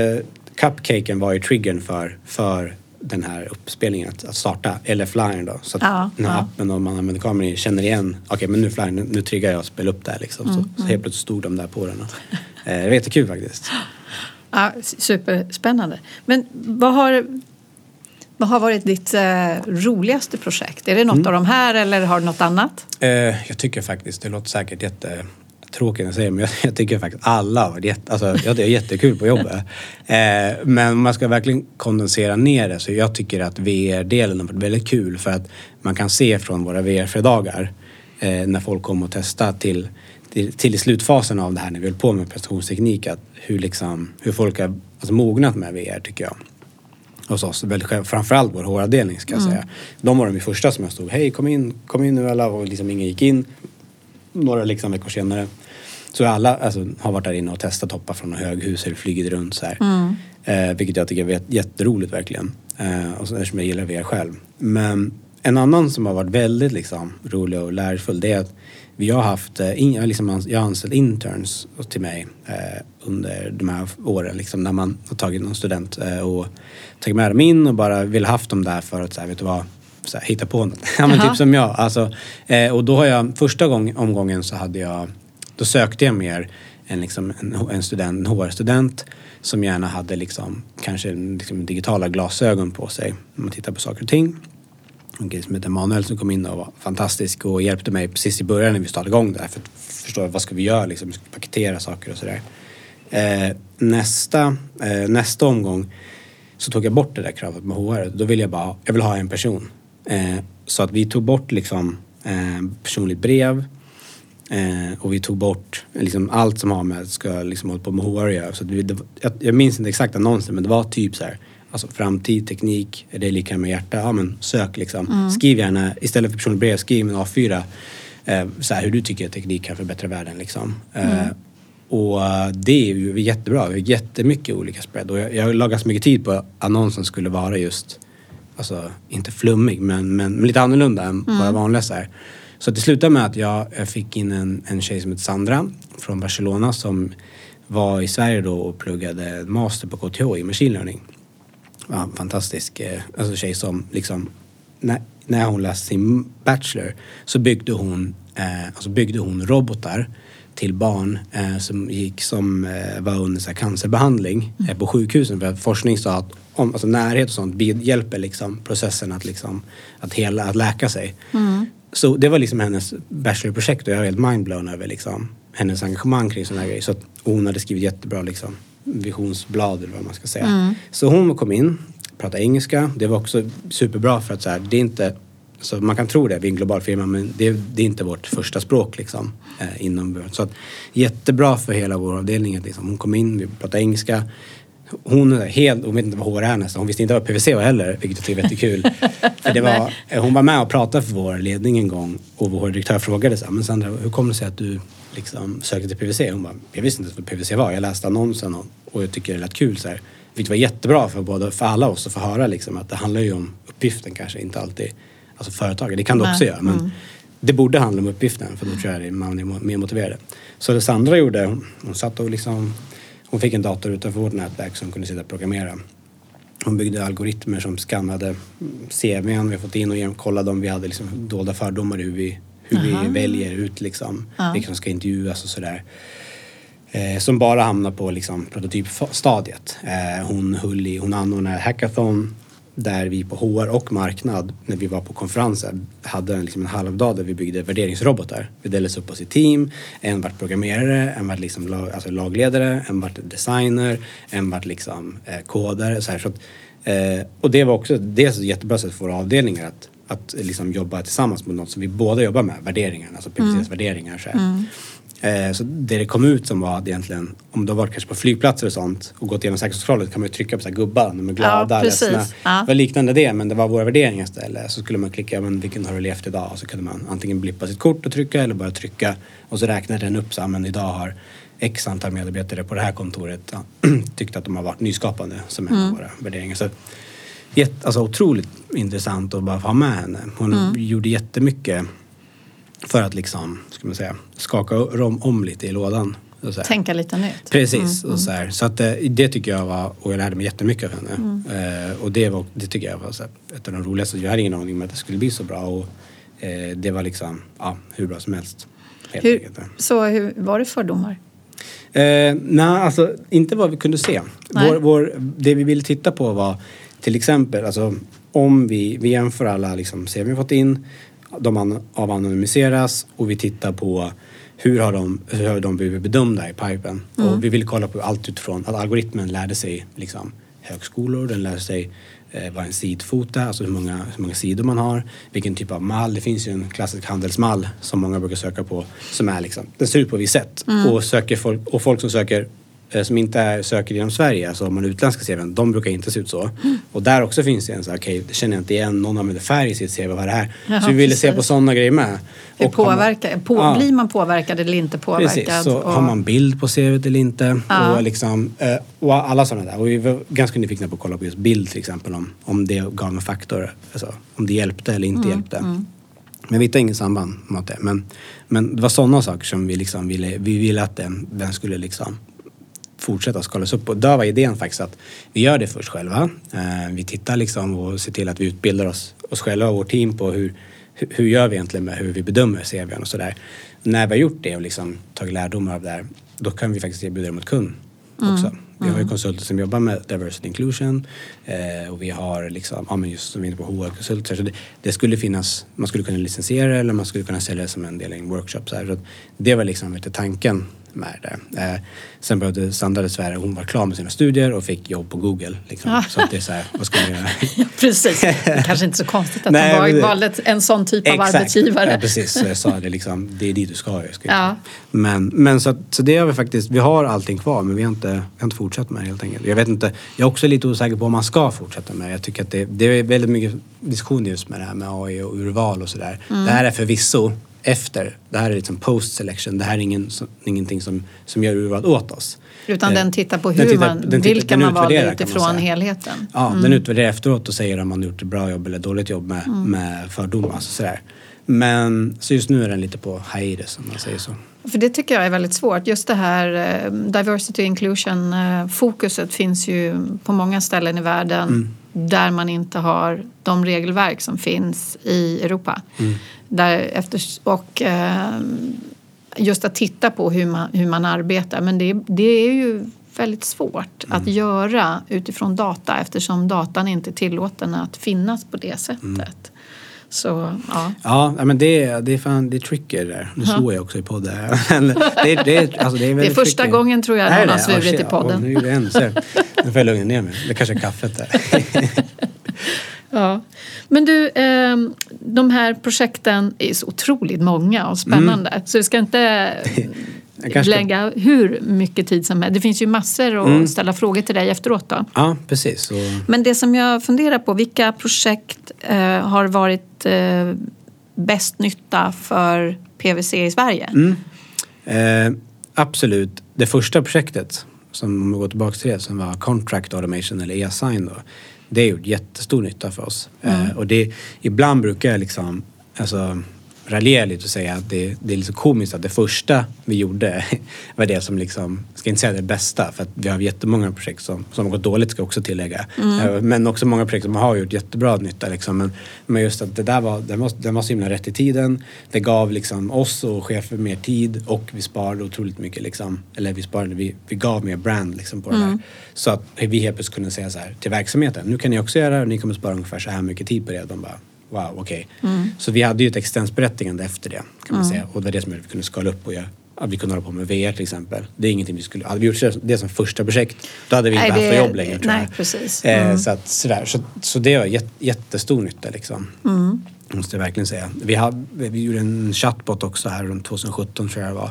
cupcaken var ju triggern för, för den här uppspelningen att, att starta. Eller flyern då. Så att Ja, den här ja. appen och man använder kameran känner igen. Okej men nu flyern, nu, nu triggar jag och spelar upp det här liksom. Mm, så, så helt plötsligt stod de där på den. Eh, det var jättekul faktiskt. Ja, superspännande. Men vad har, vad har varit ditt eh, roligaste projekt? Är det något Mm. av de här eller har du något annat? Eh, jag tycker faktiskt, det låter säkert jättetråkigt jag säger det, men jag, jag tycker faktiskt alla har varit jätte, alltså, jag det är jättekul på jobbet. Eh, men om man ska verkligen kondensera ner det så jag tycker att VR-delen har varit väldigt kul för att man kan se från våra VR-fredagar eh, när folk kommer och testar till, till, till slutfasen av det här när vi höll på med prestationsteknik att hur, liksom, hur folk har alltså, mognat med VR tycker jag hos oss. Framförallt vår HR-avdelning ska jag säga. De var de första som jag stod, hej kom in, kom in nu alla och liksom ingen gick in. Några liksom veckor senare. Så alla alltså, har varit där inne och testat hoppa från höghus eller flugit runt så här. Eh, vilket jag tycker är jätteroligt verkligen. Eh, och så, eftersom jag gillar VR själv. Men en annan som har varit väldigt liksom, rolig och lärofull det är att vi har haft, eh, in, liksom, jag har anställt interns till mig eh, under de här åren. Liksom, när man har tagit någon student eh, och tagit med dem in och bara vill haft dem där för att så här, vet du vad, så här, hitta på något. ja men typ som jag. Alltså, eh, och då har jag, första gång, omgången så hade jag, då sökte jag mer en, liksom, en, en student, en HR-student som gärna hade liksom, kanske liksom, digitala glasögon på sig när man tittar på saker och ting. En kille som heter Manuel som kom in och var fantastisk och hjälpte mig precis i början när vi startade igång det här för att förstå vad ska vi göra liksom, vi ska paketera saker och sådär. Eh, nästa, eh, nästa omgång så tog jag bort det där kravet med HR. Då ville jag bara, jag vill ha en person. Eh, så att vi tog bort liksom eh, personligt brev eh, och vi tog bort liksom allt som har med, ska liksom hålla på med HR att göra. Så att vi, det, jag, jag minns inte exakt annonsen men det var typ så här Alltså framtid, teknik, är det lika med hjärta? Ja men sök liksom. Mm. Skriv gärna, istället för personligt brev, skriv en A4. Eh, så här, hur du tycker att teknik kan förbättra världen liksom. Eh, mm. och det är ju jättebra. Vi har jättemycket olika spread. Och jag, jag la ganska mycket tid på att annonsen skulle vara just, alltså inte flummig men, men, men lite annorlunda än mm. våra vanliga så här. Så det slutade med att jag, jag fick in en, en tjej som heter Sandra från Barcelona som var i Sverige då och pluggade master på KTH i machine learning en fantastisk eh, alltså tjej som liksom när, när hon läste sin Bachelor så byggde hon, eh, alltså byggde hon robotar till barn eh, som, gick, som eh, var under så cancerbehandling mm. eh, på sjukhusen för att forskning sa att om, alltså, närhet och sånt hjälper liksom, processen att, liksom, att, hela, att läka sig. Mm. Så det var liksom hennes bachelorprojekt och jag var helt mindblown över liksom, hennes engagemang kring sådana här grejer. Så att hon hade skrivit jättebra liksom, visionsblad eller vad man ska säga. Mm. Så hon kom in, pratade engelska. Det var också superbra för att så här, det är inte så man kan tro det, vi är en global firma, men det, det är inte vårt första språk liksom, eh, inom Så att, jättebra för hela vår avdelning liksom, hon kom in, vi pratade engelska. Hon är helt, hon vet inte vad HR är nästan, hon visste inte vad PVC var heller, vilket jag tycker är jättekul. för det var, hon var med och pratade för vår ledning en gång och vår direktör frågade så här, men Sandra, hur kommer det sig att du liksom sökte till PVC? Hon bara, jag visste inte vad PVC var, jag läste annonsen och, och jag tycker det lät kul. Så här. Vilket var jättebra för, både, för alla oss att få höra liksom, att det handlar ju om uppgiften kanske, inte alltid alltså företaget. Det kan det också göra. Men mm. det borde handla om uppgiften för då tror jag att man är mer motiverad. Så det Sandra gjorde, hon, hon satt och liksom, hon fick en dator utanför vårt nätverk som kunde sitta och programmera. Hon byggde algoritmer som skannade CVn vi fått in och kollade om vi hade liksom dolda fördomar i hur vi, hur vi väljer ut liksom, ja. vilka som ska intervjuas och sådär. Eh, som bara hamnar på liksom, prototypstadiet. Eh, hon, höll i, hon anordnade hackathon där vi på HR och marknad, när vi var på konferensen, hade en, liksom en halvdag där vi byggde värderingsrobotar. Vi delades upp oss i team. En vart programmerare, en vart liksom lag, alltså lagledare, en vart designer, en vart liksom eh, kodare. Så här, så att, eh, och det var också dels ett jättebra sätt för våra avdelningar att, att liksom jobba tillsammans med något som vi båda jobbar med, värderingar, alltså PPCs mm. värderingar. Så mm. Eh, så det det kom ut som var att egentligen, om du har varit kanske på flygplatser och sånt och gått igenom säkerhetskontrollen kan man ju trycka på så här gubbar, de är glada, ja, ledsna. Ja. Det var liknande det men det var våra värderingar istället. Så skulle man klicka, men vilken har du levt idag? Och så kunde man antingen blippa sitt kort och trycka eller bara trycka och så räknade den upp så men idag har X antal medarbetare på det här kontoret ja, tyckt att de har varit nyskapande som är mm. våra värderingar. Så, jätt, alltså otroligt intressant att bara få ha med henne. Hon mm. gjorde jättemycket för att liksom, ska man säga, skaka om, om lite i lådan. Tänka lite nytt. Precis. Mm, och så, här. så att, eh, det tycker jag var, och jag lärde mig jättemycket av henne. Mm. Eh, och det, var, det tycker jag var så här, ett av de roligaste. Jag hade ingen aning om att det skulle bli så bra. Och, eh, det var liksom, ja, hur bra som helst. Hur, så hur, var det fördomar? Eh, nej, alltså inte vad vi kunde se. Vår, vår, det vi ville titta på var till exempel, alltså om vi, vi jämför alla liksom, ser vi fått in de avanonymiseras och vi tittar på hur har de, hur har de blivit bedömda i pipen. Mm. Och vi vill kolla på allt utifrån att algoritmen lärde sig liksom, högskolor, den lärde sig eh, vad en sidfot är, alltså hur många, hur många sidor man har, vilken typ av mall. Det finns ju en klassisk handelsmall som många brukar söka på som är liksom, den ser ut på ett visst sätt. Mm. Och, söker folk, och folk som söker som inte är, söker inom Sverige, alltså om man utländska CVn, de brukar inte se ut så. Och där också finns det en så här, okej, okay, känner jag inte igen, någon använder färg i sitt CV, vad är det här? Jaha, så vi ville se på sådana grejer med. Hur Och har man- påverkar, på, Ja. Blir man påverkad eller inte påverkad? Precis, så Och- har man bild på CVt eller inte. Ja. Och, liksom, eh, och alla sådana där. Och vi var ganska nyfikna på att kolla på just bild till exempel. Om, om det gav en faktor. Alltså, om det hjälpte eller inte Mm, hjälpte. Men vi hittade ingen samband mot det. Men, men det var sådana saker som vi liksom ville, vi ville att den, den skulle liksom fortsätta skalas upp. Och där var idén faktiskt att vi gör det först själva. Eh, vi tittar liksom och ser till att vi utbildar oss, oss själva och vårt team på hur, hur, gör vi egentligen med hur vi bedömer CVn och sådär. När vi har gjort det och liksom tagit lärdomar av det här, då kan vi faktiskt erbjuda det mot kund också. Vi har ju konsulter som jobbar med diversity inclusion eh, och vi har liksom, ja men just som vi är inne på HR-konsulter. Så det, det skulle finnas, man skulle kunna licensiera eller man skulle kunna sälja det som en del i en workshop. Så, så det var liksom lite tanken med det. Eh, sen behövde Sandra dessvärre, hon var klar med sina studier och fick jobb på Google. Liksom. Så att det är så här, vad ska man göra? Ja, precis. Det är kanske inte så konstigt att Nej, var, valde en sån typ av Exakt. arbetsgivare. Ja, precis. Så jag sa det liksom, det är dit du ska. Jag ska Ja. Men, men så, att, så det har vi faktiskt, vi har allting kvar men vi har inte, vi har inte fortsatt med det helt enkelt. Jag vet inte, jag är också lite osäker på om man ska fortsätta med det. Jag tycker att det, det är väldigt mycket diskussion just med det här med AI och urval och sådär. Mm. Det här är förvisso efter, det här är liksom post selection. Det här är ingen, som- ingenting som, som gör urval åt oss. Utan Eh, den tittar på den hur tittar- man, den tittar- vilka den man valde man utifrån säga. helheten. Ja, den utvärderar efteråt och säger om man gjort ett bra jobb eller dåligt jobb med, med fördomar. Alltså sådär. Men så just nu är den lite på hiatus om man säger så. För det tycker jag är väldigt svårt. Just det här eh, diversity inclusion eh, fokuset finns ju på många ställen i världen Mm. Där man inte har de regelverk som finns i Europa. Mm. Där efter, och eh, just att titta på hur man, hur man arbetar. Men det, det är ju väldigt svårt att Mm. göra utifrån data eftersom datan inte är tillåten att finnas på det sättet. Mm. Så ja. Ja, men det, är- det är fan, det är det där. Nu slår jag också i podden det, är- det, är- alltså, det, är Det är första tricky. gången tror jag Är någon har svurit i podden. Nu gjorde jag en. Så, nu får jag lugna ner mig. Det kanske är kaffet där. Ja. Men du, ehm, de här projekten är så otroligt många och spännande. Så vi ska inte Mm. Lägga hur mycket tid som helst. Det finns ju massor att Mm. ställa frågor till dig efteråt då. Ja, precis. Så, Men det som jag funderar på, vilka projekt eh, har varit eh, bäst nytta för PVC i Sverige? Mm. eh, absolut. Det första projektet, som om vi går tillbaka till det, som var Contract Automation eller e-sign då. Det har gjort jättestor nytta för oss. Eh, och det, ibland brukar jag liksom, alltså raljera lite och säga att det, det är lite komiskt att det första vi gjorde var det som liksom, ska inte säga det bästa för att vi har jättemånga projekt som, som har gått dåligt ska jag också tillägga. Eh, Men också många projekt som har gjort jättebra nytta liksom. Men, men just att det där var, den var, den var så himla rätt i tiden. Det gav liksom oss och chefer mer tid och vi sparade otroligt mycket liksom. Eller vi sparade, vi, vi gav mer brand liksom på det där. Så att vi helt plötsligt kunde säga så här till verksamheten. Nu kan ni också göra det och ni kommer spara ungefär så här mycket tid på det. De bara Wow, okej. Så vi hade ju ett existensberättigande efter det kan man säga. Och det var det som gjorde att vi kunde skala upp och göra att vi kunde hålla på med VR till exempel. Det är ingenting vi skulle... Hade vi gjort det som första projekt då hade vi inte Nej, haft det- jobb längre tror nej, jag. precis. Eh, Mm. så, att, sådär. Så, så det var jätt, jättestor nytta liksom. Mm. Måste jag verkligen säga. Vi, hade, vi gjorde en chatbot också här runt 2017 tror jag det var.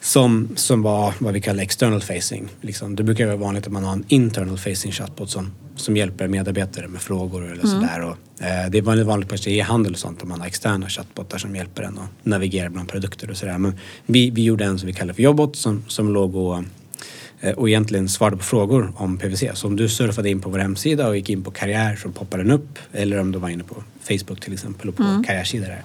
Som, som var vad vi kallar external facing. Liksom. Det brukar vara vanligt att man har en internal facing chatbot som, som hjälper medarbetare med frågor eller sådär. Och, det är väldigt vanligt på e-handel och sånt att man har externa chatbotar som hjälper en att navigera bland produkter och sådär. Men vi, vi gjorde en som vi kallar för jobbot som, som låg och eh, och egentligen svarade på frågor om PVC. Så om du surfade in på vår hemsida och gick in på karriär så poppade den upp. Eller om du var inne på Facebook till exempel och på karriärsidor där.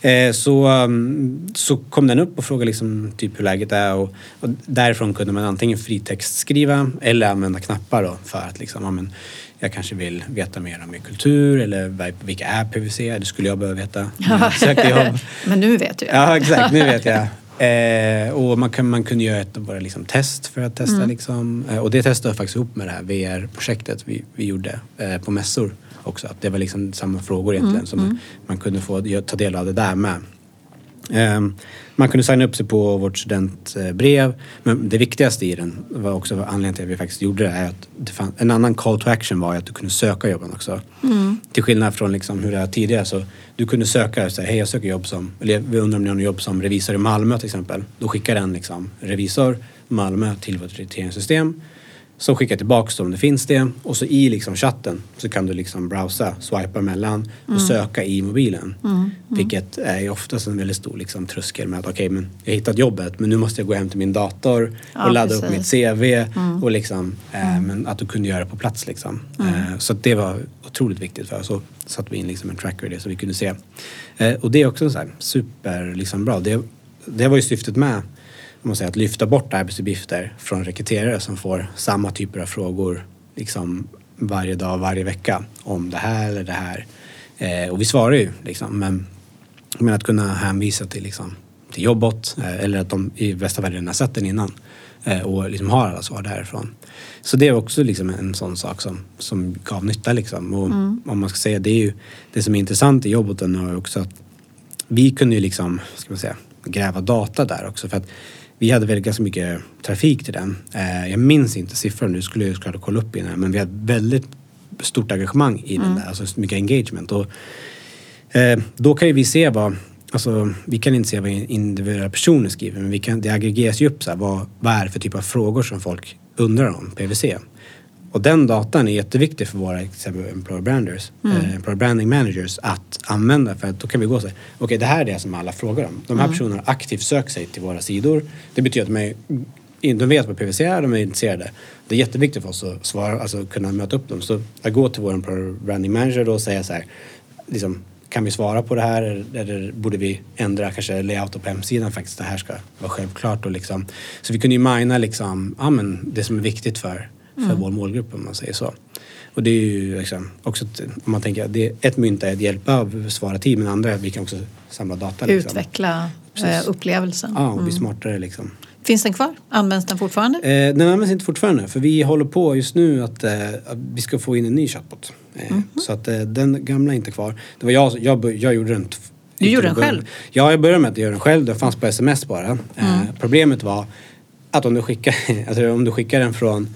Eh, så, um, så kom den upp och frågade liksom typ hur läget är och, och därifrån kunde man antingen fritext-skriva eller använda knappar då för att liksom, ja, men, jag kanske vill veta mer om min kultur eller vilka är PVC? Det skulle jag behöva veta. jag jobb. Men nu vet du. Ja, exakt. Nu vet jag. Eh, och man, kan, man kunde göra ett av våra liksom, test för att testa. Liksom. Eh, och det testade jag faktiskt ihop med det här VR-projektet vi, vi gjorde eh, på mässor också. Att det var liksom samma frågor egentligen. Så man, man kunde få ta del av det där med. Man kunde signa upp sig på vårt studentbrev. Men det viktigaste i den var också anledningen till att vi faktiskt gjorde det är att det fann, en annan call to action var att du kunde söka jobben också. Till skillnad från liksom hur det var tidigare så du kunde söka och säga hej jag söker jobb som, eller vi undrar om ni har något jobb som revisor i Malmö till exempel. Då skickar den liksom revisor Malmö till vårt rekryteringssystem. Som skickar tillbaks om det finns det. Och så i liksom chatten så kan du liksom browsa, swipa mellan och Mm. söka i mobilen. Vilket är ju oftast en väldigt stor liksom, tröskel med att okej, men jag har hittat jobbet men nu måste jag gå hem till min dator och Ja, ladda upp precis. Mm. mitt CV. Och liksom, eh, men att du kunde göra det på plats liksom. Eh, så det var otroligt viktigt för oss. Så satte vi in liksom en tracker i det så vi kunde se. Eh, och det är också så här super liksom, bra. Det, det var ju syftet med man säger, att lyfta bort arbetsuppgifter från rekryterare som får samma typer av frågor liksom varje dag, varje vecka om det här eller det här. Eh, och vi svarar ju liksom, men, men att kunna hänvisa till, liksom, till jobbot eh, eller att de i bästa fall redan har sett den innan eh, och liksom har alla svar därifrån. Så det är också liksom en sån sak som, som gav nytta liksom. Och om man ska säga, det är ju det som är intressant i jobboten är också att vi kunde ju liksom, ska man säga, gräva data där också för att vi hade väl ganska mycket trafik till den. Eh, jag minns inte siffran nu, skulle jag såklart kolla upp innan men vi hade väldigt stort engagemang i den där, alltså mycket engagement. Och, eh, då kan ju vi se vad, alltså vi kan inte se vad individuella personer skriver men vi kan, det aggregeras ju upp så här, vad, vad är det för typ av frågor som folk undrar om PVC. Och den datan är jätteviktig för våra employer branders, eh, employer branding managers att använda för att då kan vi gå och säga okej det här är det som alla frågar om. De här personerna har aktivt sökt sig till våra sidor. Det betyder att de, är, de vet vad PVC är, de är intresserade. Det är jätteviktigt för oss att svara, alltså kunna möta upp dem. Så att gå till vår employer branding manager då och säga så här liksom, kan vi svara på det här eller, eller borde vi ändra kanske layouten på hemsidan faktiskt. Det här ska vara självklart och liksom. Så vi kunde ju mina liksom, ja men det som är viktigt för, för vår målgrupp om man säger så. Och det är ju liksom också, om man tänker, det, ett mynt är att hjälpa och svara tid men andra är att vi kan också samla data. Liksom. Utveckla Precis. eh, upplevelsen. Ja, och bli smartare liksom. Finns den kvar? Används den fortfarande? Eh, den används inte fortfarande för vi håller på just nu att, eh, att vi ska få in en ny chatbot. Eh, Mhm. Så att eh, den gamla är inte kvar. Det var jag, jag, jag gjorde den. Du gjorde den själv? Ja, jag började med att göra den själv. Den fanns på sms bara. Eh, problemet var att om du skickar, alltså om du skickar den från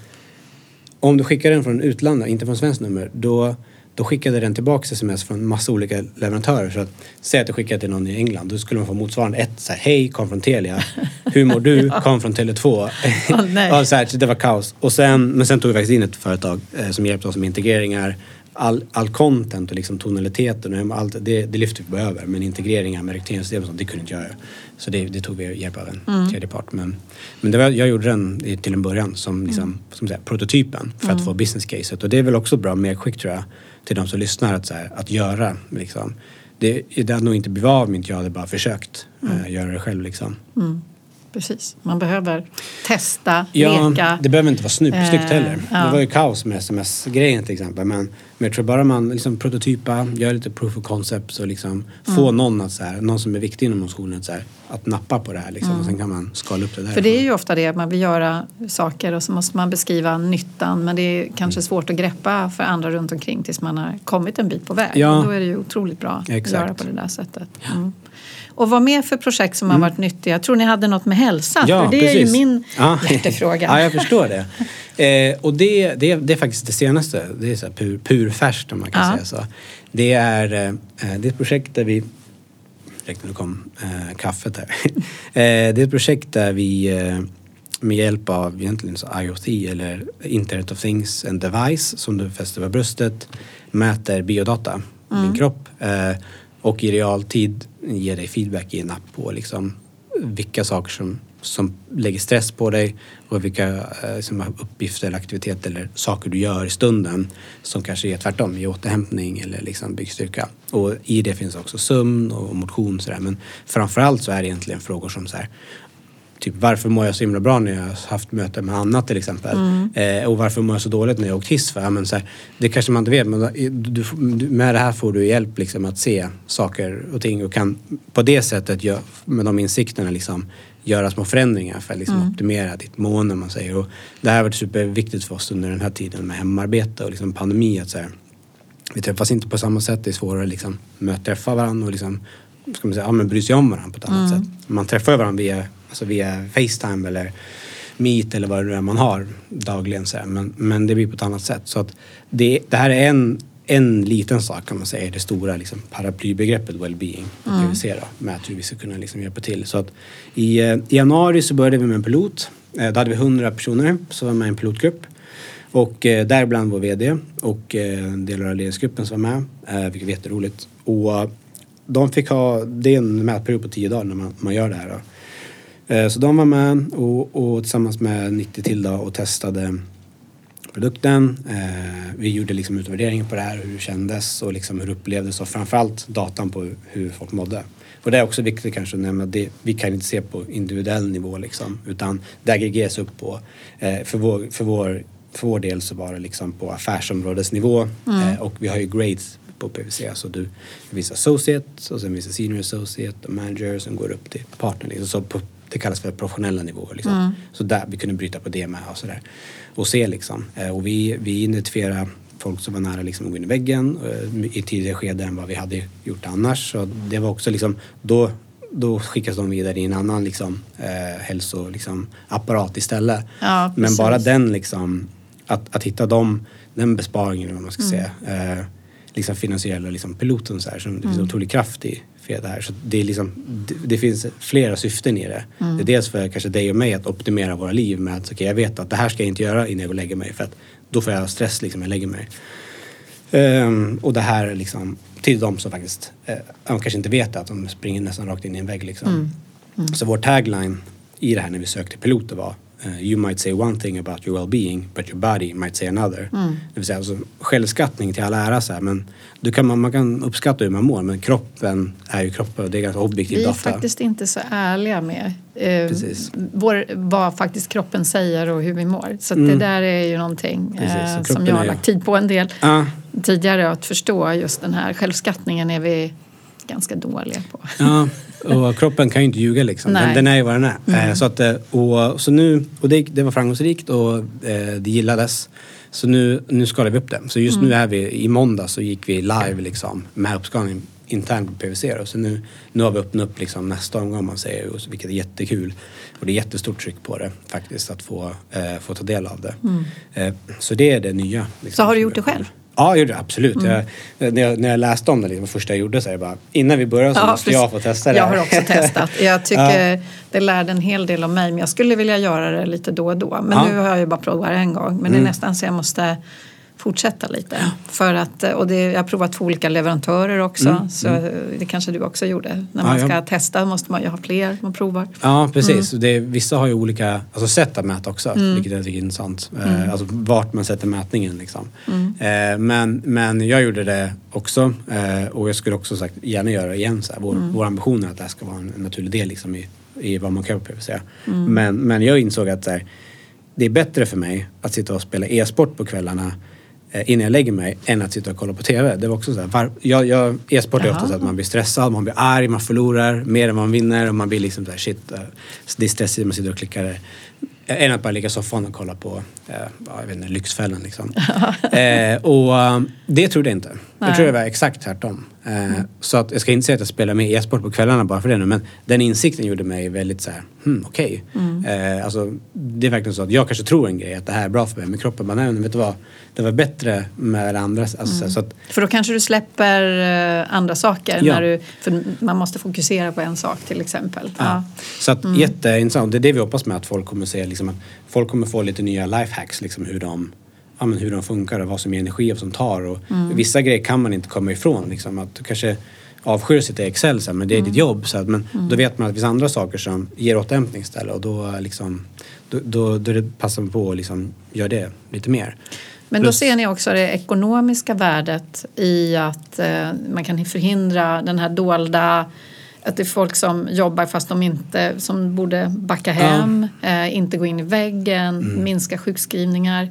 om du skickar den från utlandet, inte från svenskt nummer, då, då skickade den tillbaka sms från massa olika leverantörer. Så att, säg att du skickar till någon i England, då skulle man få motsvarande ett så här, hej, kom från Telia. Hur mår du? Kom från Tele2. Åh, nej. ja, så här, det var kaos. Och sen, men sen tog vi faktiskt in ett företag eh, som hjälpte oss med integreringar. All, all content och liksom tonaliteten och allt, det, det lyfte vi över. Men integreringar med rekryteringssystem och sånt, det kunde inte jag göra. Så det, det tog vi hjälp av en tredje part. Men, men det var, jag gjorde den till en början som, liksom, som säga, prototypen för att få business caset. Och det är väl också bra medskick tror jag till de som lyssnar att, så här, att göra. Liksom. Det, det hade nog inte blivit av om inte jag hade bara försökt eh, göra det själv. Liksom. Precis. Man behöver testa, Ja, leka. det behöver inte vara snyggt, Eh, heller. ja. Det var ju kaos med sms-grejen till exempel. Men, men jag tror bara man liksom prototypa, gör lite proof of concept och liksom Mm. få någon, att, så här, någon som är viktig inom skolan att, så här, att nappa på det här. Liksom, Och sen kan man skala upp det där. Mm. För det är ju ofta det, att man vill göra saker och så måste man beskriva nyttan men det är kanske svårt att greppa för andra runt omkring tills man har kommit en bit på väg. Ja. Och Då är det ju otroligt bra att Exakt. göra på det där sättet. Mm. Och vad mer för projekt som har varit nyttiga? Jag tror ni hade något med hälsa, för det är ju min Ja. hjärtefråga. ja, jag förstår det. Eh, och det, det, det är faktiskt det senaste. Det är så här pur, purfärskt om man kan Ja. säga så. Det är, eh, det är ett projekt där vi Ursäkta, nu kom eh, kaffet här. eh, det är ett projekt där vi eh, med hjälp av egentligen så IoT eller Internet of Things, en device som du fäster över bröstet, mäter biodata i din kropp eh, och i realtid ge dig feedback i en app på liksom vilka saker som, som lägger stress på dig och vilka liksom, uppgifter eller aktiviteter eller saker du gör i stunden som kanske är tvärtom, i återhämtning eller liksom byggstyrka. Och i det finns också sömn och motion Så där. Men framförallt så är det egentligen frågor som så här Typ varför mår jag så himla bra när jag har haft möte med Anna till exempel? Eh, och varför mår jag så dåligt när jag åkt hiss? För? Men så här, det kanske man inte vet men du, du, med det här får du hjälp liksom, att se saker och ting och kan på det sättet gö- med de insikterna liksom, göra små förändringar för att liksom, optimera ditt mående. Man säger. Och det här har varit superviktigt för oss under den här tiden med hemarbete och liksom, pandemi. Att, så här, vi träffas inte på samma sätt. Det är svårare att liksom, möta, träffa varandra och liksom, ska man säga, ja, men bry sig om varandra på ett annat sätt. Man träffar varandra via, alltså via Facetime eller Meet eller vad det nu är man har dagligen. Så. Men, men det blir på ett annat sätt. Så att det, det här är en, en liten sak kan man säga det stora liksom, paraplybegreppet well-being på PVC då, med hur vi ska kunna liksom hjälpa till. Så att i, eh, i januari så började vi med en pilot Eh, då hade vi 100 personer som var med i en pilotgrupp. Och eh, däribland vår VD och eh, delar av ledningsgruppen som var med, eh, vilket var jätteroligt. Och de fick ha, det är en mätperiod på 10 dagar när man, man gör det här. Då. Eh, så de var med och, och tillsammans med 90 till då, och testade produkten. Eh, vi gjorde liksom utvärdering på det här, hur det kändes och liksom hur det upplevdes och framförallt datan på hur folk mådde. Och det är också viktigt kanske att nämna det, vi kan inte se på individuell nivå liksom, utan det aggregeras upp på, eh, för, vår, för, vår, för vår del så var det liksom på affärsområdesnivå eh, och vi har ju grades på PVC. Så du finns associate och sen det senior associate och manager som går upp till partner. Liksom. Så på, det kallas för professionella nivåer. Liksom. Så där, vi kunde bryta på det med och sådär. Och se liksom. Eh, Och vi, vi identifierade folk som var nära liksom att gå in i väggen eh, i tidigare skede än vad vi hade gjort annars. Så det var också liksom, då, då skickas de vidare i en annan liksom, eh, hälso, liksom, apparat istället. Ja, Men bara den liksom, att, att hitta dem, den besparingen vad man ska säga. Eh, liksom finansiella liksom piloten så här, som det finns otrolig kraft i det här. Så det, är liksom, det, det finns flera syften i det. Det är dels för kanske dig och mig att optimera våra liv med att okay, jag vet att det här ska jag inte göra innan jag går och lägger mig för att då får jag stress liksom när jag lägger mig. Ehm, och det här är liksom till de som faktiskt eh, kanske inte vet att de springer nästan rakt in i en vägg. Liksom. Så vår tagline i det här när vi sökte piloter var eh, You might say one thing about your well-being but your body might say another. Det vill säga alltså, självskattning till all ära så här, men du kan, man, man kan uppskatta hur man mår men kroppen är ju kroppen och det är ganska objektiv Vi är data. faktiskt inte så ärliga med eh, vår, vad faktiskt kroppen säger och hur vi mår. Så att det där är ju någonting Mm. Eh, som jag har lagt tid på en del Ja, tidigare att förstå. Just den här självskattningen är vi ganska dåliga på. Ja, och kroppen kan ju inte ljuga liksom. Den, den är ju vad den är. Eh, Så, att, eh, och, så nu, och det, det var framgångsrikt och eh, det gillades. Så nu, nu skalar vi upp det. Så just nu är vi, i måndag så gick vi live liksom med uppskalning internt på PVC. Då. Så nu, nu har vi öppnat upp liksom nästa omgång om man säger, vilket är jättekul. Och det är jättestort tryck på det faktiskt att få, eh, få ta del av det. Eh, så det är det nya. Liksom, Så har du som gjort det själv? Ja, jag gjorde det absolut. Jag, när, jag, när jag läste om det, liksom, det första jag gjorde så är det bara, innan vi börjar så måste jag få testa det Jag har också testat. Jag tycker det lärde en hel del om mig men jag skulle vilja göra det lite då och då. Men Ja. Mm. nu har jag ju bara provat det en gång. Men det är nästan så jag måste fortsätta lite. För att, och det, jag har provat två olika leverantörer också. Så det kanske du också gjorde. När Mm, Ja, man ska jag- testa måste man ju ha fler man provar. Ja, precis. Det, vissa har ju olika alltså sätt att mäta också, vilket jag tycker är intressant. Eh, alltså vart man sätter mätningen liksom. Eh, men, men jag gjorde det också eh, och jag skulle också sagt gärna göra det igen. Så här. Vår, vår ambition är att det här ska vara en, en naturlig del liksom, i, i vad man kan på PVC. Men, men jag insåg att här, det är bättre för mig att sitta och spela e-sport på kvällarna eh, innan jag lägger mig än att sitta och kolla på TV. Det var också så här, jag, jag, e-sport är ofta så att man blir stressad, man blir arg, man förlorar mer än man vinner och man blir liksom så här shit. eh, Det är stressigt, man sitter och klickar. eh, Än att bara ligga i soffan och kolla på eh, ja, jag vet inte, Lyxfällan liksom. eh, och eh, det trodde jag inte. Jag Nej. tror det var exakt tvärtom. Eh, Så att jag ska inte säga att jag spelar med e-sport på kvällarna bara för det nu men den insikten gjorde mig väldigt så här, hmm, okej. Eh, alltså, det är verkligen så att jag kanske tror en grej att det här är bra för mig men kroppen bara, nej men vet du vad, det var bättre med det andra. Alltså, så- så att, För då kanske du släpper eh, andra saker. Ja. När du, för man måste fokusera på en sak till exempel. Ja. Så att jätteintressant. Det är det vi hoppas med att folk kommer se. Liksom, att folk kommer få lite nya lifehacks. Liksom, hur, de, ja, men hur de funkar och vad som ger energi och vad som tar. Och Vissa grejer kan man inte komma ifrån. Liksom, att du kanske avskyr att sitta i Excel så här, men det är ditt jobb. Så att, men Då vet man att det finns andra saker som ger återhämtning istället. Och då, liksom, då, då, då passar man på att liksom, göra det lite mer. Men då Plus- ser ni också det ekonomiska värdet i att eh, man kan förhindra den här dolda att det är folk som jobbar fast de inte, som borde backa hem, eh, inte gå in i väggen, Mm. minska sjukskrivningar.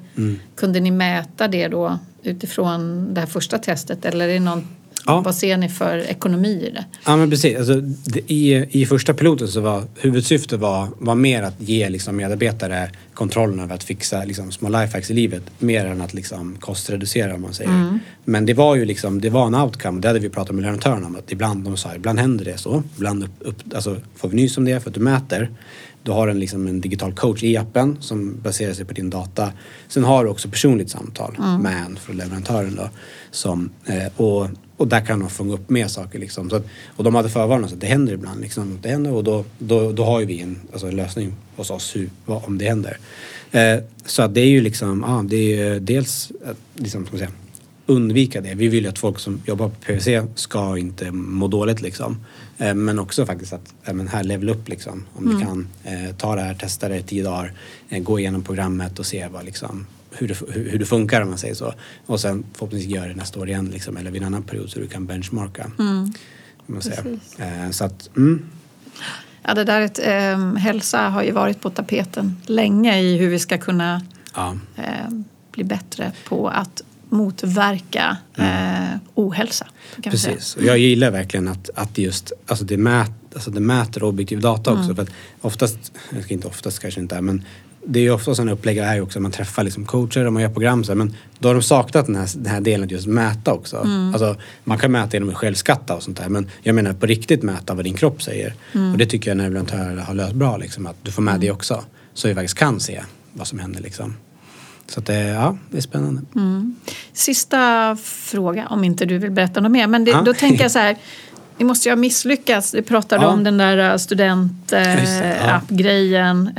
Kunde ni mäta det då utifrån det här första testet eller är det någon, Ja. vad ser ni för ekonomi i det? Ja men precis. Alltså, det, i, I första piloten så var huvudsyftet var, var mer att ge liksom, medarbetare kontrollen över att fixa liksom, små lifehacks i livet. Mer än att liksom, kostreducera om man säger. Men det var ju liksom, det var en outcome. Det hade vi pratat med leverantörerna om. Att ibland, de sa, ibland händer det så. Ibland upp, upp, alltså, får vi nys om det för att du mäter. Du har en, liksom, en digital coach i appen som baserar sig på din data. Sen har du också personligt samtal med en från leverantören. Då, som, eh, och, och där kan de fånga upp mer saker liksom. Så att, och de hade förvarnat oss att det händer ibland liksom. Det händer och då, då, då har ju vi en, alltså en lösning hos oss hur, vad, om det händer. Eh, så att det är ju liksom, ja det är ju dels att liksom, ska säga, undvika det. Vi vill ju att folk som jobbar på PVC ska inte må dåligt liksom. Eh, men också faktiskt att ja, men här level upp liksom. Om Mm. vi kan eh, ta det här, testa det i tio dagar, eh, gå igenom programmet och se vad, liksom, hur, det, hur, hur det funkar om man säger så. Och sen förhoppningsvis göra det nästa år igen liksom, eller vid en annan period så du kan benchmarka. Mm. Man. Eh, så att, mm, Ja, det där är ett, eh, hälsa har ju varit på tapeten länge i hur vi ska kunna ja. eh, bli bättre på att motverka eh, ohälsa. Mm. Precis. Och jag gillar verkligen att, att just, alltså det, mät, alltså det mäter objektiv data också. Mm. För att oftast, inte oftast kanske inte men det är ju ofta sådana upplägg här också. Man träffar liksom coacher och man gör program så men då har de saknat den här, den här delen att just mäta också. Mm. Alltså, man kan mäta genom att självskatta och sånt där. Men jag menar på riktigt mäta vad din kropp säger. Mm. Och det tycker jag när leverantörer har löst bra. Liksom, att du får med det också. Så vi faktiskt kan se vad som händer liksom. Så att det, ja, det är spännande. Mm. Sista fråga, om inte du vill berätta något mer. Men det, Ja. då tänker jag så här. Ni måste ju ha misslyckats. Du pratade Ja. om den där ja. studentapp-grejen. Eh,